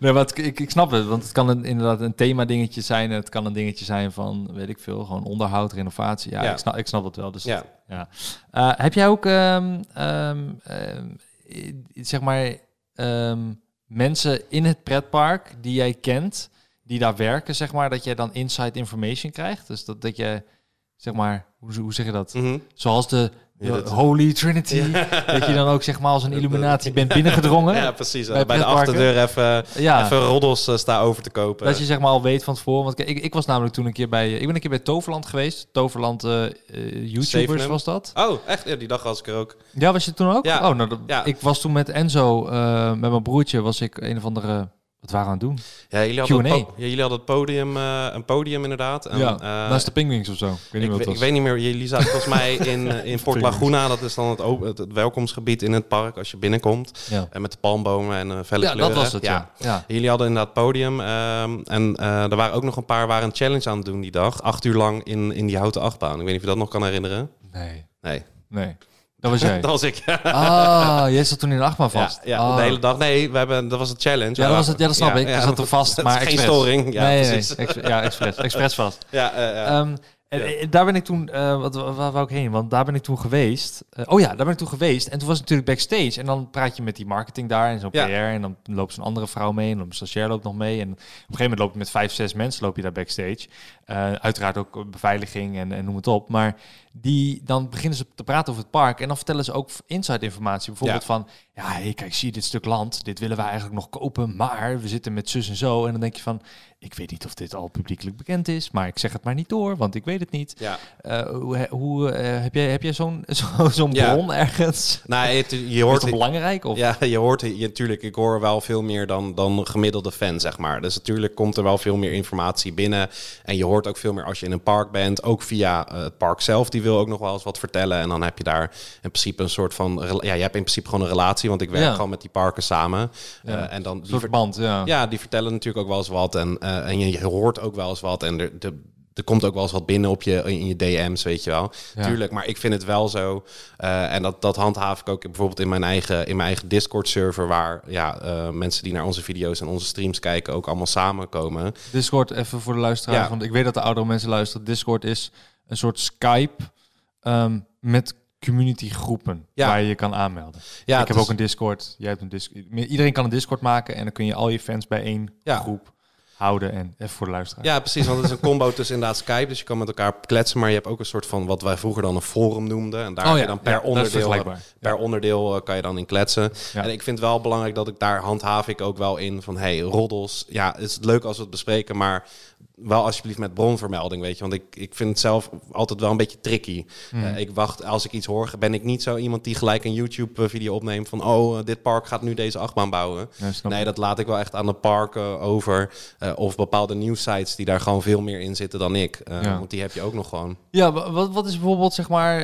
nee, maar het- ik, ik snap het, want het kan een, inderdaad een thema dingetje zijn. Het kan een dingetje zijn van, weet ik veel, gewoon onderhoud, renovatie. Ja, Ja. Ik, snap, ik snap het wel. Dus Ja. ja. Eh, heb jij ook, ehm, ehm, i- zeg maar, ehm, mensen in het pretpark die jij kent, die daar werken, zeg maar, dat jij dan inside information krijgt? Dus dat, dat je, zeg maar, hoe, hoe zeg je dat? Mhm. Zoals de, de Holy Trinity. Dat je dan ook zeg maar als een illuminatie bent binnengedrongen. Ja, precies. Bij Bij, de achterdeur even, Ja. even roddels eh, staan over te kopen. Dat je zeg maar al weet van tevoren. Want ik, ik was namelijk toen een keer bij... Ik ben een keer bij Toverland geweest. Toverland eh, eh, YouTubers Zevenum. was dat. Oh, echt? Ja, die dag was ik er ook. Ja, was je toen ook? Ja. Oh, nou, dat- Ja. ik was toen met Enzo, eh, met mijn broertje, was ik een of andere... Wat waren we aan het doen? Ja, jullie hadden, het, po- ja, jullie hadden het podium, eh, een podium inderdaad. En, ja, eh, naast de Penguins of zo. Ik weet niet ik, het weet niet meer, jullie zaten volgens mij in, eh, in Port. Laguna. Dat is dan het, het, het welkomstgebied in het park als je binnenkomt. Ja. En met de palmbomen en eh felle ja, kleuren. dat was het, ja. ja. Jullie hadden inderdaad podium. ehm, en er waren ook nog een paar waren een challenge aan het doen die dag. Acht uur lang in, in die houten achtbaan. Ik weet niet of je dat nog kan herinneren. Nee, Nee, nee. Dat was jij. dat was ik. Ah, jij zat toen in de achtbaan vast. Ja, ja Ah. de hele dag. Nee, we hebben, dat was een challenge. Ja, dat, was het, ja, dat snap ik. Ja, zat er vast, maar geen storing. Ja, nee, nee, precies. nee. Ex- ja, expres. Expres vast. Ja, ja. En, Ja. eh, daar ben ik toen, eh, wat, waar, wou ik heen? Want daar ben ik toen geweest. Eh, oh ja, daar ben ik toen geweest. En toen was het natuurlijk backstage. En dan praat je met die marketing daar en zo'n Ja. PR. En dan loopt zo'n andere vrouw mee. En dan stagiair loopt nog mee. En op een gegeven moment loop je met vijf, zes mensen loop je daar backstage. Uiteraard ook beveiliging en, en noem het op. Maar die, dan beginnen ze te praten over het park. En dan vertellen ze ook inside informatie. Bijvoorbeeld Ja. van, ja, hey, kijk, zie je dit stuk land? Dit willen wij eigenlijk nog kopen. Maar we zitten met zus en zo. En dan denk je van, ik weet niet of dit al publiekelijk bekend is. Maar ik zeg het maar niet door, want ik weet het niet. ja. Eh, hoe hoe eh, heb jij, heb jij zo'n zo, zo'n Ja. bron ergens? Nou, het, je Is hoort dat belangrijk? Of? Ja, je hoort je natuurlijk. Ik hoor wel veel meer dan, dan gemiddelde fan, zeg maar. Dus natuurlijk komt er wel veel meer informatie binnen. En je hoort ook veel meer als je in een park bent. Ook via eh, het park zelf. Die wil ook nog wel eens wat vertellen. En dan heb je daar in principe een soort van. Ja, je hebt in principe gewoon een relatie. Want ik werk Ja. gewoon met die parken samen. Ja. Eh, en dan die soort ver- band, ja. ja, die vertellen natuurlijk ook wel eens wat. En, eh, en je, je hoort ook wel eens wat. En er, de, er komt ook wel eens wat binnen op je, in je DM's, weet je wel. Ja. Tuurlijk, maar ik vind het wel zo. eh, en dat, dat handhaaf ik ook bijvoorbeeld in mijn eigen, in mijn eigen Discord-server... waar ja, mensen die naar onze video's en onze streams kijken... ook allemaal samenkomen. Discord, even voor de luisteraar. Ja. Want ik weet dat de oudere mensen luisteren. Discord is een soort Skype ehm, met communitygroepen Ja. waar je je kan aanmelden. Ja, ik heb is- ook een Discord. Jij hebt een Discord. Iedereen kan een Discord maken en dan kun je al je fans bij één Ja. groep houden. En even voor de luisteraar. Ja, precies. Want het is een combo tussen inderdaad Skype. Dus je kan met elkaar kletsen. Maar je hebt ook een soort van wat wij vroeger dan een forum noemden. En daar Oh ja, je dan per ja, onderdeel, per onderdeel eh, kan je dan in kletsen. En ik vind wel belangrijk dat ik daar handhaaf ik ook wel in van hey, roddels. Ja, het is leuk als we het bespreken, maar wel alsjeblieft met bronvermelding, weet je. Want ik, ik vind het zelf altijd wel een beetje tricky. Hmm. Eh, ik wacht, als ik iets hoor, ben ik niet zo iemand die gelijk een YouTube-video opneemt van oh, eh, dit park gaat nu deze achtbaan bouwen. Ja, Nee, dat laat ik wel echt aan de parken over. eh, of bepaalde nieuwsites die daar gewoon veel meer in zitten dan ik. Ja. Want die heb je ook nog gewoon. Ja, wa- wat, wat is bijvoorbeeld zeg maar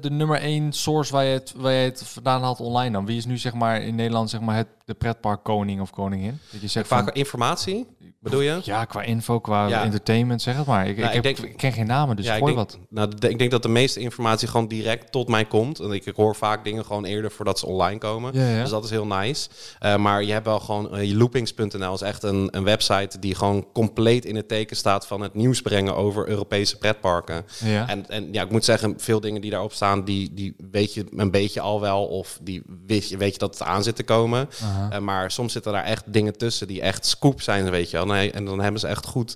de nummer één source waar je, het, waar je het vandaan haalt online dan? Wie is nu zeg maar in Nederland zeg maar het, de pretpark koning of koningin? Dat je zegt van, informatie. Bedoel je? Ja, qua info, qua Ja. entertainment, zeg het maar. Ik, Nou, ik, ik heb, denk- ik ken geen namen, dus ja, ik denk, wat. Nou, ik denk dat de meeste informatie gewoon direct tot mij komt. En ik, hoor vaak dingen gewoon eerder voordat ze online komen. Ja. Dus dat is heel nice. Eh, maar je hebt wel gewoon... eh, loopings.nl is echt een, een website die gewoon compleet in het teken staat... van het nieuws brengen over Europese pretparken. En, en ja, ik moet zeggen, veel dingen die daarop staan... die, die weet je een beetje al wel. Of die weet je, weet je dat het aan zit te komen. Eh, maar soms zitten daar echt dingen tussen die echt scoop zijn, weet je wel. Nee, en dan hebben ze echt goed...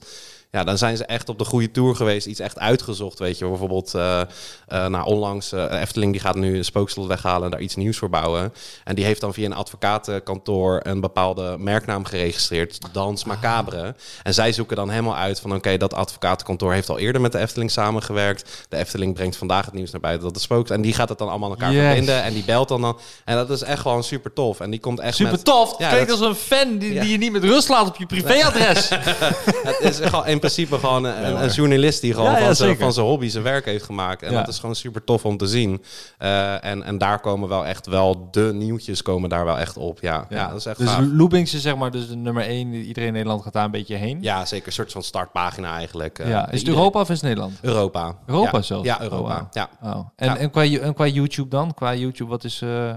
Ja, dan zijn ze echt op de goede tour geweest. Iets echt uitgezocht, weet je. Bijvoorbeeld, eh, nou, onlangs... eh, Efteling die gaat nu een spookslot weghalen... en daar iets nieuws voor bouwen. En die heeft dan via een advocatenkantoor... een bepaalde merknaam geregistreerd. Dans Macabre. En zij zoeken dan helemaal uit van... oké, dat advocatenkantoor heeft al eerder met de Efteling samengewerkt. De Efteling brengt vandaag het nieuws naar buiten dat het spookt. En die gaat het dan allemaal aan elkaar Yes. verbinden. En die belt dan dan. En dat is echt gewoon super tof. En die komt echt Super met... tof. Ja, Klinkt dat- als een fan die, Ja. die je niet met rust laat op je privéadres. Het is gewoon in principe gewoon een, een journalist die gewoon van, zijn, van zijn hobby zijn werk heeft gemaakt. En dat is gewoon super tof om te zien. Eh, en, en daar komen wel echt wel de nieuwtjes komen daar wel echt op. Ja, ja. dat is echt dus gaaf. Is zeg maar dus de nummer één. Iedereen in Nederland gaat daar een beetje heen. Ja, zeker. Een soort van startpagina eigenlijk. Eh, Ja, Is het Europa of is het Nederland? Europa. Europa zelfs? Ja, Europa. Oh, ja. Oh. En, en, qua, en qua YouTube dan? Qua YouTube, wat is... eh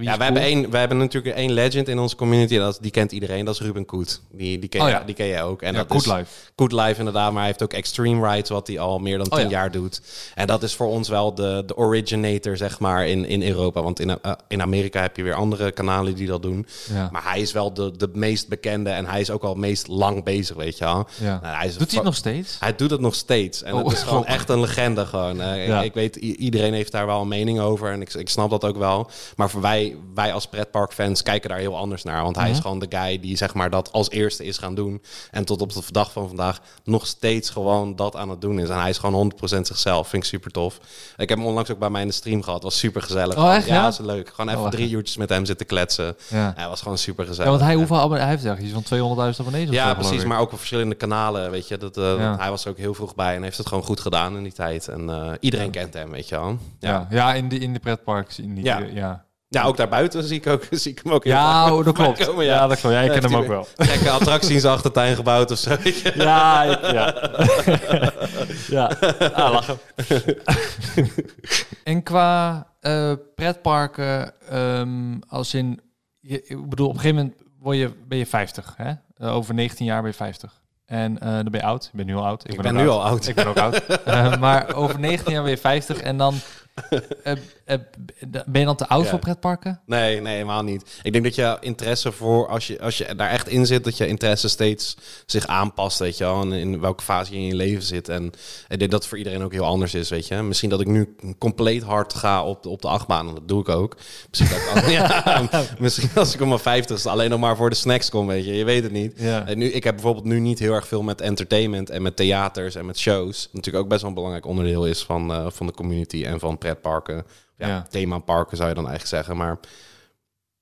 Ja, we hebben, één, we hebben natuurlijk één legend in onze community. Dat, die kent iedereen. Dat is Ruben Koet. Die, die, ken, Oh je, ja. die ken jij ook. En Ja, dat Good is, Life. Good Life inderdaad, maar hij heeft ook Extreme Rides, wat hij al meer dan Oh tien ja. jaar doet. En dat is voor ons wel de, de originator, zeg maar, in, in Europa. Want in, eh, in Amerika heb je weer andere kanalen die dat doen. Maar hij is wel de, de meest bekende en hij is ook al het meest lang bezig, weet je wel. Ja. Nou, hij is Doet hij het nog steeds? hij doet het nog steeds. En Oh. het is gewoon echt een legende gewoon. Eh, ik, ik weet, iedereen heeft daar wel een mening over. En ik, ik snap dat ook wel. Maar voor wij, wij als pretparkfans kijken daar heel anders naar. Want hij is Mhm. gewoon de guy die zeg maar dat als eerste is gaan doen. En tot op de dag van vandaag nog steeds gewoon dat aan het doen is. En hij is gewoon 100% zichzelf. Vind ik super tof. Ik heb hem onlangs ook bij mij in de stream gehad. Was super gezellig. Oh, echt, Ja, ja? is leuk. Gewoon even Oh, drie echt? uurtjes met hem zitten kletsen. Ja. Hij was gewoon super gezellig. Ja, want hij, hoeveel abonnees? Hij heeft eigenlijk iets van 200.000 abonnees. zo, Ja, geloof precies. Maar ook op verschillende kanalen, weet je. Dat, eh, Ja. Hij was er ook heel vroeg bij en heeft het gewoon goed gedaan in die tijd. En eh, iedereen kent hem, weet je wel. Ja, Ja, ja. ja in, de, in de pretparks. In die, Ja. ja. Ja. ook daarbuiten zie ik, ook, zie ik hem ook Ja, oh, dat klopt. komen, ja. dat klopt. Ja, ik ken Heeft hem ook wel. Gekke attracties achter de tuin gebouwd of zo. weet je. Ja, ik- ja. ja. Ah, lachen. en qua eh, pretparken, ehm, als in, je, ik bedoel, op een gegeven moment word je, ben je 50, hè? Eh, over 19 jaar ben je 50. En eh, dan ben je oud. Ik ben nu al oud. Ik ben nu al oud. Ik ben ook oud. Maar over 19 jaar ben je 50 en dan ben je dan te oud Ja. voor pretparken? Nee, nee, helemaal niet. Ik denk dat je interesse voor, als je, als je daar echt in zit, dat je interesse steeds zich aanpast, weet je wel. En in welke fase je in je leven zit. En ik denk dat voor iedereen ook heel anders is, weet je. Misschien dat ik nu compleet hard ga op de, op de achtbaan, en dat doe ik ook. Misschien, dat ik, ja, misschien als ik om mijn vijftigste alleen nog maar voor de snacks kom, weet je. Je weet het niet. Ja. En nu, ik heb bijvoorbeeld nu niet heel erg veel met entertainment en met theaters en met shows. Natuurlijk ook best wel een belangrijk onderdeel is van, eh, van de community en van pretparken. Ja, themaparken zou je dan eigenlijk zeggen. Maar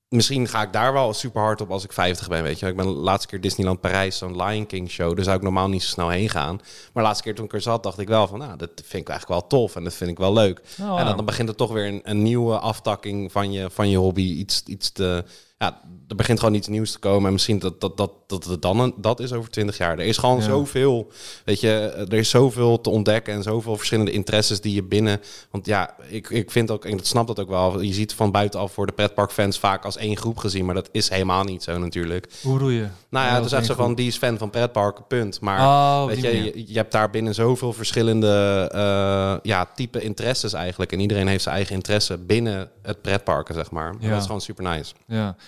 misschien ga ik daar wel super hard op als ik 50 ben, weet je. Ik ben de laatste keer Disneyland Parijs, zo'n Lion King show. Daar zou ik normaal niet zo snel heen gaan. Maar de laatste keer toen ik er zat, dacht ik wel van... nou, dat vind ik eigenlijk wel tof en dat vind ik wel leuk. Oh, En dan, dan begint er toch weer een, een nieuwe aftakking van je, van je hobby. Iets, iets te... Ja, er begint gewoon iets nieuws te komen. En misschien dat dat, dat, dat het dan een, dat is over 20 jaar. Er is gewoon Ja. zoveel, weet je, er is zoveel te ontdekken en zoveel verschillende interesses die je binnen. Want ja, ik, ik vind ook, en dat snap dat ook wel. Je ziet van buitenaf voor de pretparkfans vaak als één groep gezien, maar dat is helemaal niet zo natuurlijk. Hoe bedoel je? Nou ja, het is echt zo van die is fan van pretparken, punt. Maar Oh, weet je, je, je hebt daar binnen zoveel verschillende uh, ja, type interesses eigenlijk. En iedereen heeft zijn eigen interesse binnen het pretparken, zeg maar. Ja. Dat is gewoon super nice. Ja,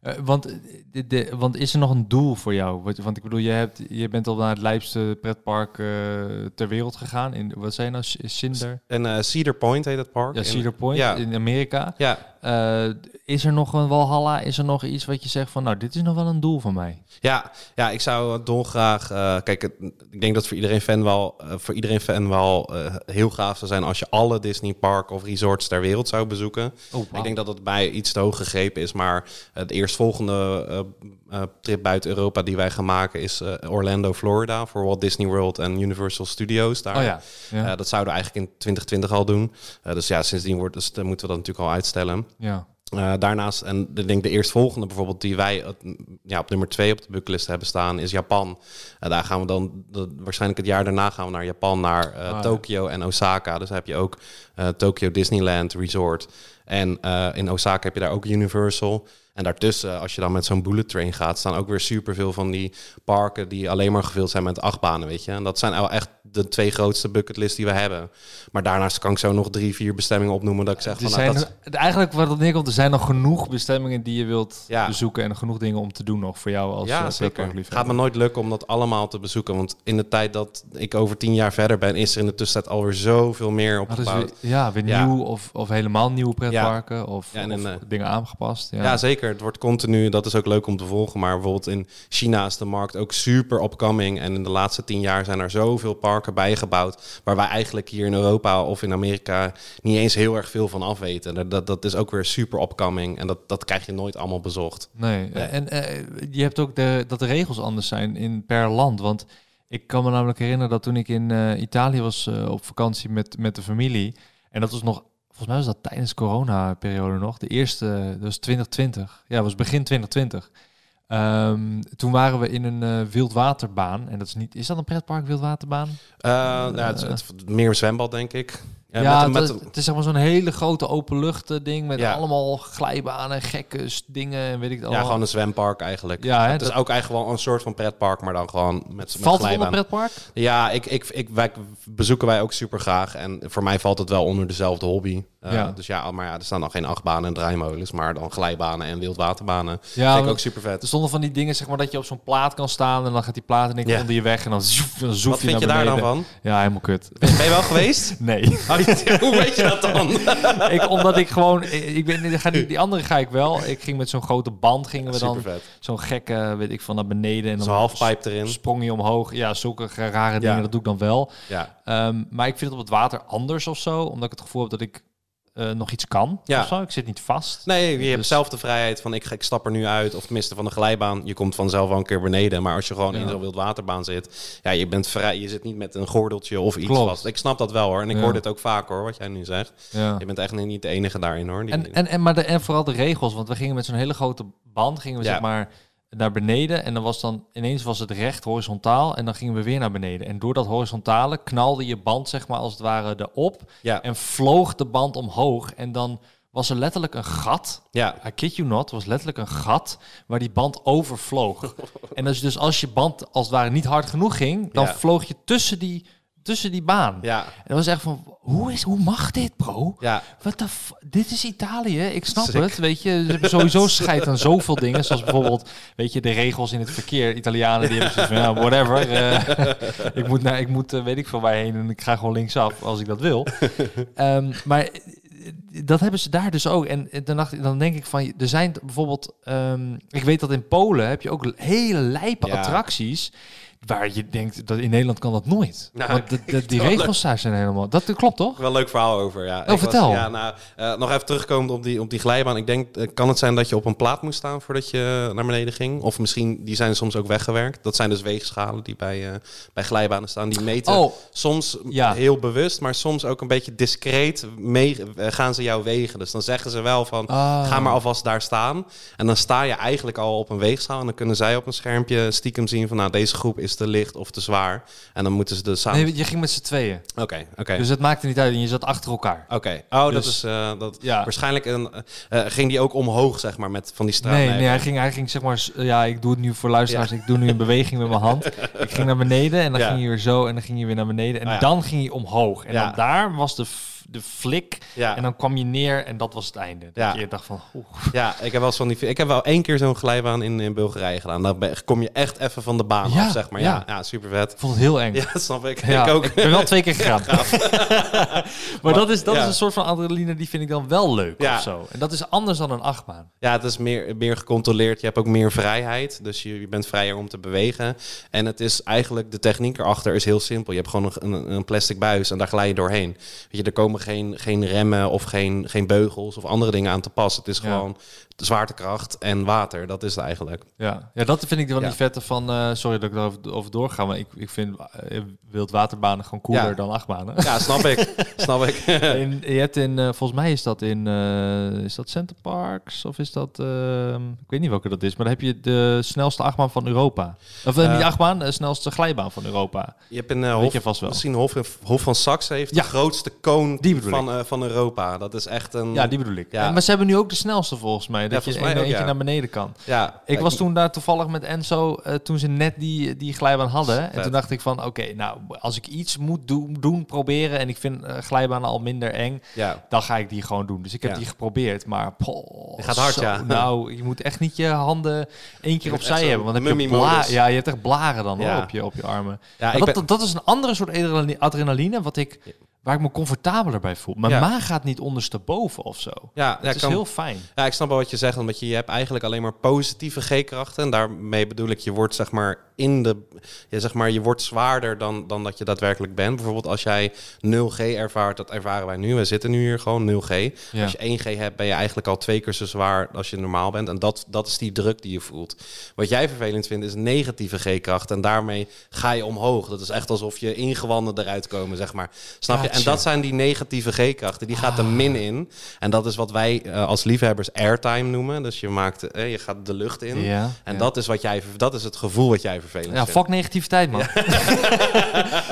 eh, want, eh, de, de- want is er nog een doel voor jou? Want, want ik bedoel, je, hebt, je bent al naar het lijpste pretpark eh, ter wereld gegaan. In, wat zei je nou? Cinder? En eh, Cedar Point heet het park. Ja, In- Cedar Point Ja. in Amerika. Ja, is er nog een Walhalla? Is er nog iets wat je zegt van, nou, dit is nog wel een doel van mij? Ja, ja, ik zou dolgraag. kijk, het- ik denk dat voor iedereen fan wel, voor iedereen fan wel heel gaaf zou zijn als je alle Disney park of resorts ter wereld zou bezoeken. Oh, Ik denk dat het bij iets te hoog gegrepen is, maar eh, de eerstvolgende eh, eh, trip buiten Europa die wij gaan maken is eh, Orlando, Florida voor Walt Disney World en Universal Studios daar. Oh ja. ja. Dat zouden we eigenlijk in 2020 al doen. Dus ja, sindsdien wordt, dus, moeten we dat natuurlijk al uitstellen. ja. Uh, daarnaast, en ik denk de eerstvolgende bijvoorbeeld die wij ja, op nummer twee op de bucketlist hebben staan, is Japan. Daar gaan we dan, de, waarschijnlijk het jaar daarna gaan we naar Japan, naar uh, ah, Tokio en Osaka. Dus heb je ook Tokyo Disneyland Resort. En in Osaka heb je daar ook Universal. En daartussen, als je dan met zo'n bullet train gaat, staan ook weer superveel van die parken die alleen maar gevuld zijn met achtbanen, weet je. En dat zijn wel echt de twee grootste bucketlists die we hebben. Maar daarnaast kan ik zo nog drie, vier bestemmingen opnoemen dat ik zeg van... Nou, dat... Eigenlijk wat het neerkomt, er zijn nog genoeg bestemmingen die je wilt bezoeken en genoeg dingen om te doen nog voor jou als ja, uh, zeker. Het gaat me nooit lukken om dat allemaal te bezoeken, want in de tijd dat ik over tien jaar verder ben, is er in de tussentijd alweer zoveel meer opgebouwd. ja, weer nieuw of, of helemaal nieuwe pretparken of, of dingen aangepast. Ja. zeker. Het wordt continu, dat is ook leuk om te volgen, maar bijvoorbeeld in China is de markt ook super opkoming en in de laatste tien jaar zijn er zoveel parken bijgebouwd. Waar wij eigenlijk hier in Europa of in Amerika niet eens heel erg veel van afweten. Dat, dat is ook weer super opkoming. En dat, dat krijg je nooit allemaal bezocht. Nee, en uh, je hebt ook de, dat de regels anders zijn in per land. Want ik kan me namelijk herinneren dat toen ik in uh, Italië was uh, op vakantie met, met de familie. En dat was nog, volgens mij was dat tijdens corona-periode nog. De eerste, dat was 2020. Ja, was begin 2020. Um, toen waren we in een uh, wildwaterbaan. En dat is niet. Is dat een pretpark, wildwaterbaan? Uh, nou, het, meer zwembad, denk ik. Ja, ja met, het, het, is zeg maar zo'n hele grote openlucht ding met allemaal glijbanen, gekke dingen en weet ik het Ja, gewoon een zwempark eigenlijk. Ja, hè, het is ook eigenlijk wel een soort van pretpark, maar dan gewoon met, met Valt het onder pretpark? Ja, ik, ik, ik, wij, bezoeken wij ook super graag. En voor mij valt het wel onder dezelfde hobby. Uh, ja. Dus ja, maar ja, er staan dan geen achtbanen en draaimolens, maar dan glijbanen en wildwaterbanen. Ja, vind ik ook super vet. Er stonden van die dingen, zeg maar, dat je op zo'n plaat kan staan en dan gaat die plaat en ik ja. onder je weg en dan zoef, dan zoef Wat je vind je daar dan van? Ja, helemaal kut. Ben je wel geweest? nee. Hoe weet je dat dan? ik, omdat ik gewoon, ik ben, ga die, die andere ga ik wel. Ik ging met zo'n grote band, gingen we dan zo'n gekke, weet ik van naar beneden en dan zo'n halfpijp erin. Sprong je omhoog. Ja, zulke rare dingen, dat doe ik dan wel. Ja. Um, maar ik vind het op het water anders of zo, omdat ik het gevoel heb dat ik uh, nog iets kan. Ja. Of zo. Ik zit niet vast. Nee, je dus... hebt zelf de vrijheid van ik, ik stap er nu uit. Of tenminste van de glijbaan. Je komt vanzelf wel een keer beneden. Maar als je gewoon ja. in zo'n wildwaterbaan zit. Ja, je bent vrij. Je zit niet met een gordeltje of iets Klopt. vast. Ik snap dat wel hoor. En ik ja. hoor dit ook vaak hoor, wat jij nu zegt. Je bent echt niet de enige daarin hoor. en, en, en, maar de, en vooral de regels. Want we gingen met zo'n hele grote band. Gingen we zeg maar naar beneden. En dan was dan ineens was het recht horizontaal. En dan gingen we weer naar beneden. En door dat horizontale knalde je band, zeg maar, als het ware erop. Ja. En vloog de band omhoog. En dan was er letterlijk een gat. Ja. I kid you not, was letterlijk een gat waar die band overvloog. en dus, dus als je band als het ware niet hard genoeg ging, dan vloog je tussen die tussen die baan. Ja. En dat was echt van, hoe, is, hoe mag dit, bro? Ja. Wat de dit is Italië, ik snap het. Weet je, ze hebben sowieso scheid aan zoveel dingen. Zoals bijvoorbeeld, weet je, de regels in het verkeer. Italianen die hebben van, ja, whatever. Uh, ik moet, naar, ik moet uh, weet ik veel waarheen en ik ga gewoon linksaf als ik dat wil. Um, maar dat hebben ze daar dus ook. En dan, dacht, dan denk ik van, er zijn bijvoorbeeld, um, ik weet dat in Polen heb je ook hele lijpe ja. attracties Waar je denkt, dat in Nederland kan dat nooit. Nou, Want de, de, die regels daar zijn helemaal... Dat klopt toch? Wel een leuk verhaal over, ja. Oh, vertel. ja, nou, uh, nog even terugkomend op die, op die glijbaan. Ik denk, uh, kan het zijn dat je op een plaat moest staan voordat je naar beneden ging? Of misschien, die zijn soms ook weggewerkt. Dat zijn dus weegschalen die bij, uh, bij glijbanen staan. Die meten oh, soms ja. heel bewust, maar soms ook een beetje discreet mee, gaan ze jou wegen. Dus dan zeggen ze wel van, ah. ga maar alvast daar staan. En dan sta je eigenlijk al op een weegschaal. En dan kunnen zij op een schermpje stiekem zien van, nou, deze groep is is te licht of te zwaar. En dan moeten ze de samen... Nee, je ging met z'n tweeën. Oké, oké. Dus het maakte niet uit en je zat achter elkaar. Oké. Oh, dat dus- is... Uh, dat, ja. Waarschijnlijk een, uh, ging die ook omhoog, zeg maar, met van die straat. Nee, nee, hij ging, hij ging zeg maar... Ja, ik doe het nu voor luisteraars. Ik doe nu een beweging met mijn hand. Ik ging naar beneden en dan ging je weer zo en dan ging je weer naar beneden. En oh dan ging je omhoog. En dan daar was de de flik. Ja. En dan kwam je neer en dat was het einde. Dat ja. je dacht van... Oeh. Ja, ik heb wel zo'n die... Ik heb wel één keer zo'n glijbaan in, in Bulgarije gedaan. Dan kom je echt even van de baan ja, af, zeg maar. Ja, ja. super vet. Vond het heel eng. Ja, snap ik. ik ook. Ik ben wel twee keer gegaan. maar, dat, is, dat is een soort van adrenaline die vind ik dan wel leuk of zo. En dat is anders dan een achtbaan. Ja, het is meer, meer gecontroleerd. Je hebt ook meer vrijheid. Dus je, je bent vrijer om te bewegen. En het is eigenlijk... De techniek erachter is heel simpel. Je hebt gewoon een, een plastic buis en daar glij je doorheen. Weet je, er komen geen, geen remmen of geen, geen beugels of andere dingen aan te passen. Het is gewoon zwaartekracht en water. Dat is het eigenlijk. Ja, ja dat vind ik wel Ja. die vette van... eh, sorry dat ik erover over doorga, maar ik, ik vind uh, wildwaterbanen gewoon cooler Ja. dan achtbanen. Ja, snap ik. snap ik. In, je hebt in, eh, volgens mij is dat in, eh, is dat Center Parks of is dat, ehm, ik weet niet welke dat is, maar dan heb je de snelste achtbaan van Europa. Of eh, Eh, niet achtbaan, de snelste glijbaan van Europa. Je hebt een Hof, je vast wel. misschien Hof, Hof van Saxe heeft Ja. de grootste koon van, eh, van Europa. Dat is echt een... Ja, die bedoel ik. Ja. Maar ze hebben nu ook de snelste volgens mij, dat je een eentje ja. naar beneden kan. ja, Ik was toen daar toevallig met Enzo, eh, toen ze net die, die glijbaan hadden. En toen dacht ik van, oké, nou, als ik iets moet doen, doen proberen en ik vind eh, glijbanen al minder eng, Ja, dan ga ik die gewoon doen. Dus ik heb die geprobeerd, maar poh, gaat hard, zo, ja. Nou, je moet echt niet je handen één keer opzij hebben, want dan heb je ja, je hebt echt blaren dan hoor, op, je, op je armen. ja dat, ben- dat is een andere soort adrenali- adrenaline, wat ik, waar ik me comfortabeler bij voel. Mijn Ja. maag gaat niet ondersteboven of zo. ja, ja, is kan- heel fijn. Ja, ik snap wel wat je zegt, omdat je, je hebt eigenlijk alleen maar positieve G-krachten. En daarmee bedoel ik, je wordt zeg maar in de, ja, zeg maar, je wordt zwaarder dan, dan dat je daadwerkelijk bent. Bijvoorbeeld als jij 0G ervaart, dat ervaren wij nu. We zitten nu hier gewoon 0G. Ja. Als je 1G hebt, ben je eigenlijk al twee keer zo zwaar als je normaal bent. En dat, dat is die druk die je voelt. Wat jij vervelend vindt, is negatieve G-kracht. En daarmee ga je omhoog. Dat is echt alsof je ingewanden eruit komen, zeg maar. Snap je? En dat zijn die negatieve G-krachten. Die gaat de min in. En dat is wat wij eh, als liefhebbers airtime noemen. Dus je, maakt, eh, je gaat de lucht in. Ja, En ja. dat is, wat jij, dat is het gevoel wat jij vervelend Ja, fuck negativiteit, man.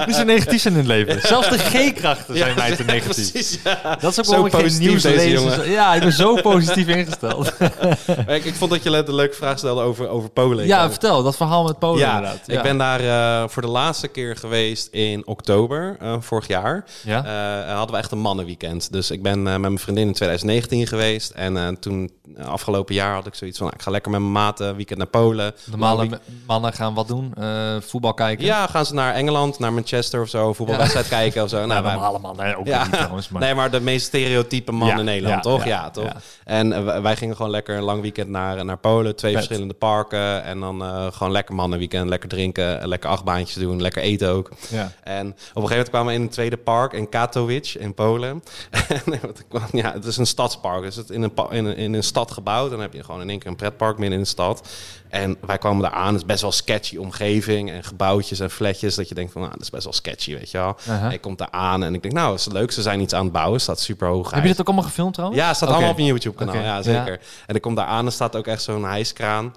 Is er negatief in het leven? Zelfs de G-krachten zijn mij te ja, negatief. precies, ja. Dat is ook Zo waarom ik geen positief nieuws deze jongen. Ja, ik ben zo positief ingesteld. ik, ik vond dat je een leuke vraag stelde over, over Polen. ja, vertel. Dat verhaal met Polen ja, inderdaad. ik ben daar eh, voor de laatste keer geweest in oktober eh, vorig jaar. Ja? Eh, hadden we echt een mannenweekend. Dus ik ben met mijn vriendin in 2019 geweest. En toen, afgelopen jaar, had ik zoiets van... nou, ik ga lekker met mijn maten weekend naar Polen. Normale mannen gaan wat doen? Eh, voetbal kijken? Ja, gaan ze naar Engeland, naar Manchester of zo, voetbalwedstrijd kijken of zo. Nou, Nou, wij- normale mannen ook ja, niet trouwens. Maar... nee, maar de meest stereotype man Ja, in Nederland, toch? ja, toch? En eh, wij- gingen gewoon lekker een lang weekend naar, naar Polen. Twee verschillende parken. En dan eh, gewoon lekker mannenweekend, lekker drinken, lekker achtbaantjes doen, lekker eten ook. Ja. En op een gegeven moment kwamen we in een tweede park in Katowice in Polen. Ja, het is een stadspark. Dus het in een, in, een, in een stad gebouwd. Dan heb je gewoon in één keer een pretpark midden in de stad. En wij kwamen daar aan. Het is best wel sketchy omgeving en gebouwtjes en flatjes. Dat je denkt van, nou, dat is best wel sketchy, weet je wel. Aha. En ik kom daar aan en ik denk, nou, dat is leuk. Ze zijn iets aan het bouwen. Staat super hoog. Heb je dit ook allemaal gefilmd trouwens? Ja, het staat allemaal op een YouTube-kanaal. Oké, Ja, zeker. En ik kom daar aan en staat ook echt zo'n hijskraan.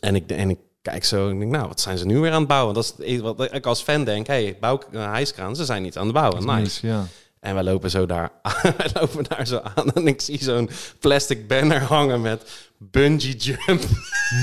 En ik, en ik kijk zo en ik denk, nou, wat zijn ze nu weer aan het bouwen? Dat is wat ik als fan denk. hey, bouw een hijskraan. Ze zijn niet aan het bouwen. Dat Nice. Ja. En wij lopen zo daar, wij lopen daar zo aan en ik zie zo'n plastic banner hangen met bungee jump.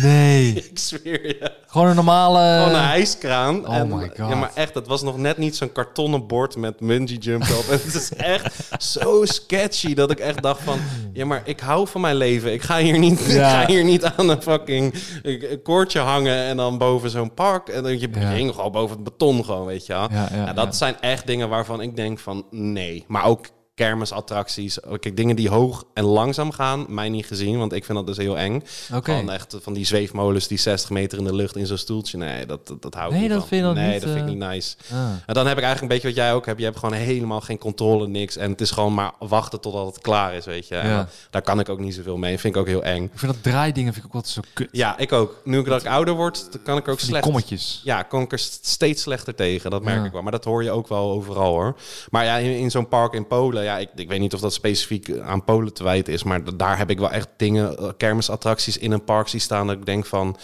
Nee. ik zweer je. Gewoon een normale... Gewoon een hijskraan. Oh en, my God. Ja, maar echt, het was nog net niet zo'n kartonnen bord met bungee jump op. En het is echt zo sketchy dat ik echt dacht van... Ja, maar ik hou van mijn leven. Ik ga hier niet, ik Ja. ga hier niet aan een fucking eh, koordje hangen en dan boven zo'n park. En dan je Ja. hing gewoon boven het beton gewoon, weet je wel. Ja, dat zijn echt dingen waarvan ik denk van nee. Maar ook kermisattracties. Ook Kijk, dingen die hoog en langzaam gaan, mij niet gezien. Want ik vind dat dus heel eng. Oké. Van echt van die zweefmolens die 60 meter in de lucht in zo'n stoeltje. Nee, dat, dat, dat hou ik Nee, niet dat van. vind Nee, niet, dat vind ik eh, niet nice. Ah. En dan heb ik eigenlijk een beetje wat jij ook hebt. Je hebt gewoon helemaal geen controle, niks. En het is gewoon maar wachten totdat het klaar is, weet je. Ja. daar kan ik ook niet zoveel mee. Vind ik ook heel eng. Ik vind dat draaidingen vind ik ook altijd zo kut. Ja, ik ook. Nu dat ik ouder word, dan kan ik ook die slecht... kommetjes. Ja, kom ik er st- steeds slechter tegen. Dat merk Ja. ik wel. Maar dat hoor je ook wel overal hoor. Maar ja, in, in zo'n park in Polen, ja, ik, ik weet niet of dat specifiek aan Polen te wijten is. Maar daar heb ik wel echt dingen, eh, kermisattracties in een park zien staan. Dat ik denk van.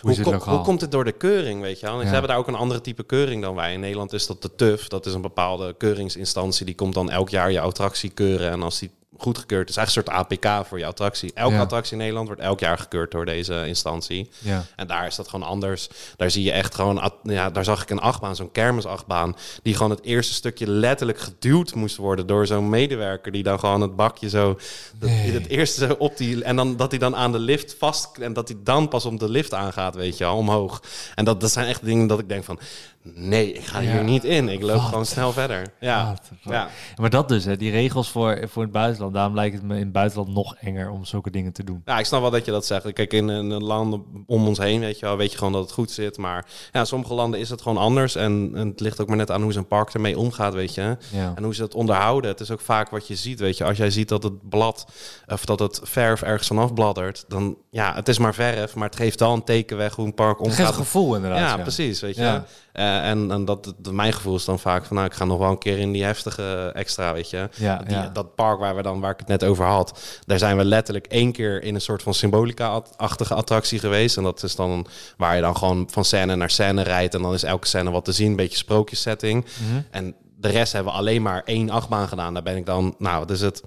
Hoe Hoe, kom- komt het door de keuring, weet je wel? Ja. Ze hebben daar ook een andere type keuring dan wij. In Nederland is dat de TUF. Dat is een bepaalde keuringsinstantie. Die komt dan elk jaar je attractie keuren. En als die goedgekeurd is, eigenlijk een soort APK voor je attractie. Elke Ja. attractie in Nederland wordt elk jaar gekeurd door deze instantie. Ja. En daar is dat gewoon anders. Daar zie je echt gewoon, ja, daar zag ik een achtbaan, zo'n kermisachtbaan, die gewoon het eerste stukje letterlijk geduwd moest worden door zo'n medewerker die dan gewoon het bakje zo, dat, Nee. het eerste zo op die, en dan dat hij dan aan de lift vast, en dat hij dan pas om de lift aangaat, weet je wel, omhoog. En dat, dat zijn echt dingen dat ik denk van, nee, ik ga Ja. hier niet in. Ik loop Wat gewoon snel verder. Ja. Ja. Maar dat dus, hè, die regels voor, voor het buitenland. Daarom lijkt het me in het buitenland nog enger om zulke dingen te doen. Ja, ik snap wel dat je dat zegt. Kijk, in, in landen om ons heen, weet je wel, weet je gewoon dat het goed zit. Maar ja, in sommige landen is het gewoon anders. En, en het ligt ook maar net aan hoe zo'n park ermee omgaat, weet je. Ja. En hoe ze het onderhouden. Het is ook vaak wat je ziet, weet je. Als jij ziet dat het blad, of dat het verf ergens vanaf bladdert, dan ja, het is maar verf, maar het geeft wel een teken weg hoe een park Het geeft een omgaat. gevoel inderdaad. Ja, precies, weet je. Eh, en en dat, dat, mijn gevoel is dan vaak van, nou, ik ga nog wel een keer in die heftige extra, weet je. Ja, Die- ja. Dat park waar, we dan, waar ik het net over had, daar zijn we letterlijk één keer in een soort van symbolica-achtige attractie geweest. En dat is dan waar je dan gewoon van scène naar scène rijdt. En dan is elke scène wat te zien, een beetje sprookjessetting. Mhm. En de rest hebben we alleen maar één achtbaan gedaan. Daar ben ik dan, nou, wat is het...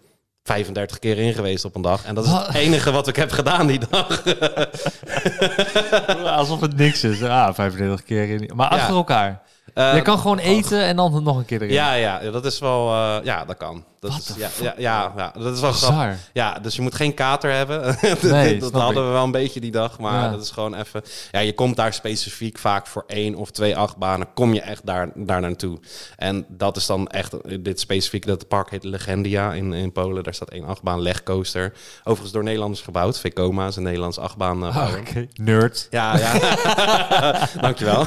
35 keer in geweest op een dag. En dat is het enige wat ik heb gedaan die dag. Alsof het niks is. Ah, 35 keer in. Maar achter Ja. elkaar. Eh, je kan gewoon eten en dan nog een keer erin. Ja, ja, ja, dat is wel... eh, ja, dat kan. Dat What is, the ja, ja, ja, ja, dat is wel grappig. Ja, dus je moet geen kater hebben. Nee, dat hadden ik. we wel een beetje die dag. Maar Ja. dat is gewoon even... Ja, je komt daar specifiek vaak voor één of twee achtbanen. Kom je echt daar, daar naartoe. En dat is dan echt... Dit specifiek, dat park heet Legendia in, in Polen. Daar staat één achtbaan, legcoaster. Overigens door Nederlanders gebouwd. Vekoma is een Nederlands achtbaan. eh, Ah, nerd. Ja, ja. Dankjewel.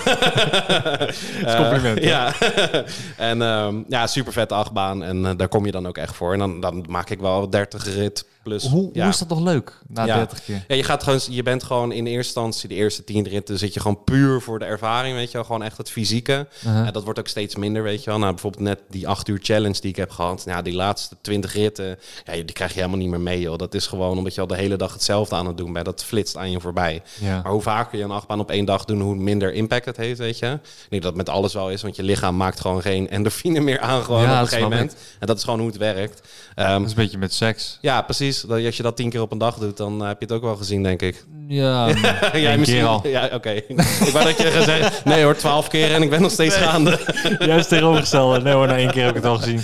compliment, hè? ja. en ehm, ja, super vette achtbaan. En eh, daar kom je dan ook echt voor. En dan, dan maak ik wel 30 rit plus. Hoe, ja. hoe is dat nog leuk na Ja. 30 keer? Ja, je, gaat gewoon, je bent gewoon in eerste instantie de eerste tien ritten zit je gewoon puur voor de ervaring, weet je wel. Gewoon echt het fysieke. Uh-huh. En dat wordt ook steeds minder, weet je wel. Nou, bijvoorbeeld net die acht uur challenge die ik heb gehad. Ja, die laatste twintig ritten, ja, die krijg je helemaal niet meer mee, joh. Dat is gewoon omdat je al de hele dag hetzelfde aan het doen bent. Dat flitst aan je voorbij. Ja. Maar hoe vaker je een achtbaan op één dag doet, hoe minder impact het heeft, weet je. Ik denk dat het met alles wel is, want je lichaam maakt gewoon geen endorfine meer aan gewoon Ja, op een gegeven moment. En dat is gewoon hoe het werkt. Ehm, Dat is een beetje met seks. ja, precies. Dat- Als je dat tien keer op een dag doet, dan eh, heb je het ook wel gezien, denk ik. Ja, Jij keer al. Ja, oké. ik wou dat je zeggen, nee hoor, twaalf keer en ik ben nog steeds gaande. Juist tegenovergestelde. Nee hoor, na één keer heb ik het al gezien.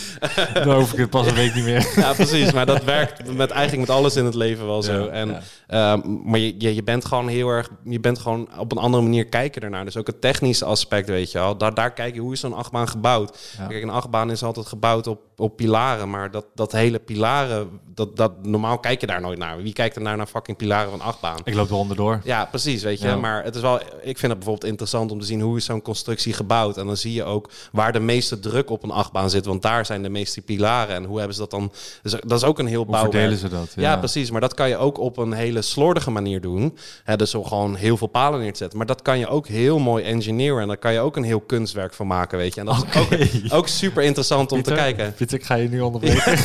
Dan hoef ik het pas een week niet meer. Ja, precies. Maar dat werkt met eigenlijk met alles in het leven wel zo. Ja, en, ja. ehm, maar je, je, je bent gewoon heel erg, je bent gewoon op een andere manier kijken ernaar. Dus ook het technische aspect, weet je wel. Daar, daar kijk je, hoe is zo'n achtbaan gebouwd? Ja. Kijk, een achtbaan is altijd gebouwd op, op pilaren. Maar dat, dat hele pilaren, dat, dat, normaal kijk je daar nooit naar. Wie kijkt er nou naar fucking pilaren van achtbaan? Ik loop er onderdoor. Ja, precies, weet je. Ja. Maar het is wel, ik vind het bijvoorbeeld interessant om te zien hoe is zo'n constructie gebouwd. En dan zie je ook waar de meeste druk op een achtbaan zit. Want daar zijn de meeste pilaren. En hoe hebben ze dat dan... Dus dat is ook een heel Hoe bouwwerk. verdelen ze dat? Ja. precies. Maar dat kan je ook op een hele slordige manier doen. Hè, dus gewoon heel veel palen neer te zetten. Maar dat kan je ook heel mooi engineeren. En daar kan je ook een heel kunstwerk van maken, weet je. En dat is ook, ook super interessant om te kijken. Pieter, ik ga je nu onderbreken.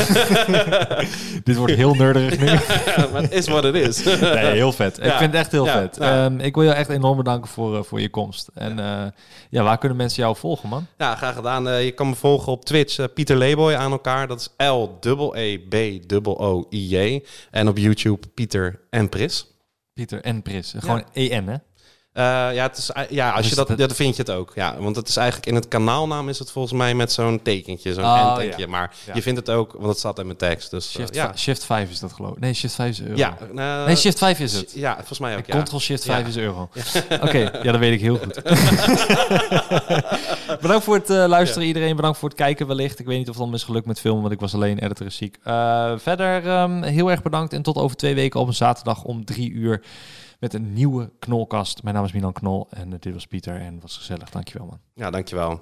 Dit wordt heel nu. maar het is wat het is. Nee, heel vet. Ik vind het echt heel vet. Ehm, ik wil je echt enorm bedanken voor, eh, voor je komst. En ja. ja, waar kunnen mensen jou volgen, man? Ja, graag gedaan. Eh, je kan me volgen op Twitch, eh, Pieter Leeboy aan elkaar. Dat is L-E-E-B-O-I-J. En op YouTube Pieter en Pris. Pieter en Pris. Gewoon EN, hè? Eh, ja, het is, eh, ja, als je dat, dat- dan vind je het ook. Ja, want het is eigenlijk in het kanaalnaam is het volgens mij met zo'n tekentje, zo'n Oh, ja. Maar Ja. je vindt het ook, want het staat in mijn tekst. Dus, eh, Shift, ja. ja. shift 5 is dat geloof ik. Nee, Shift 5 is euro. Ja, eh, nee, Shift 5 is het. Ja, volgens mij ook. Ja. Control Shift 5 Ja. is euro. Oké, ja, dat weet ik heel goed. bedankt voor het eh, luisteren iedereen. Bedankt voor het kijken wellicht. Ik weet niet of het allemaal is gelukt met filmen, want ik was alleen editor ziek. Eh, verder ehm, heel erg bedankt en tot over twee weken op een zaterdag om drie uur met een nieuwe Knolkast. Mijn naam is Milan Knol en dit was Pieter en was gezellig. Dankjewel man. Ja, dankjewel.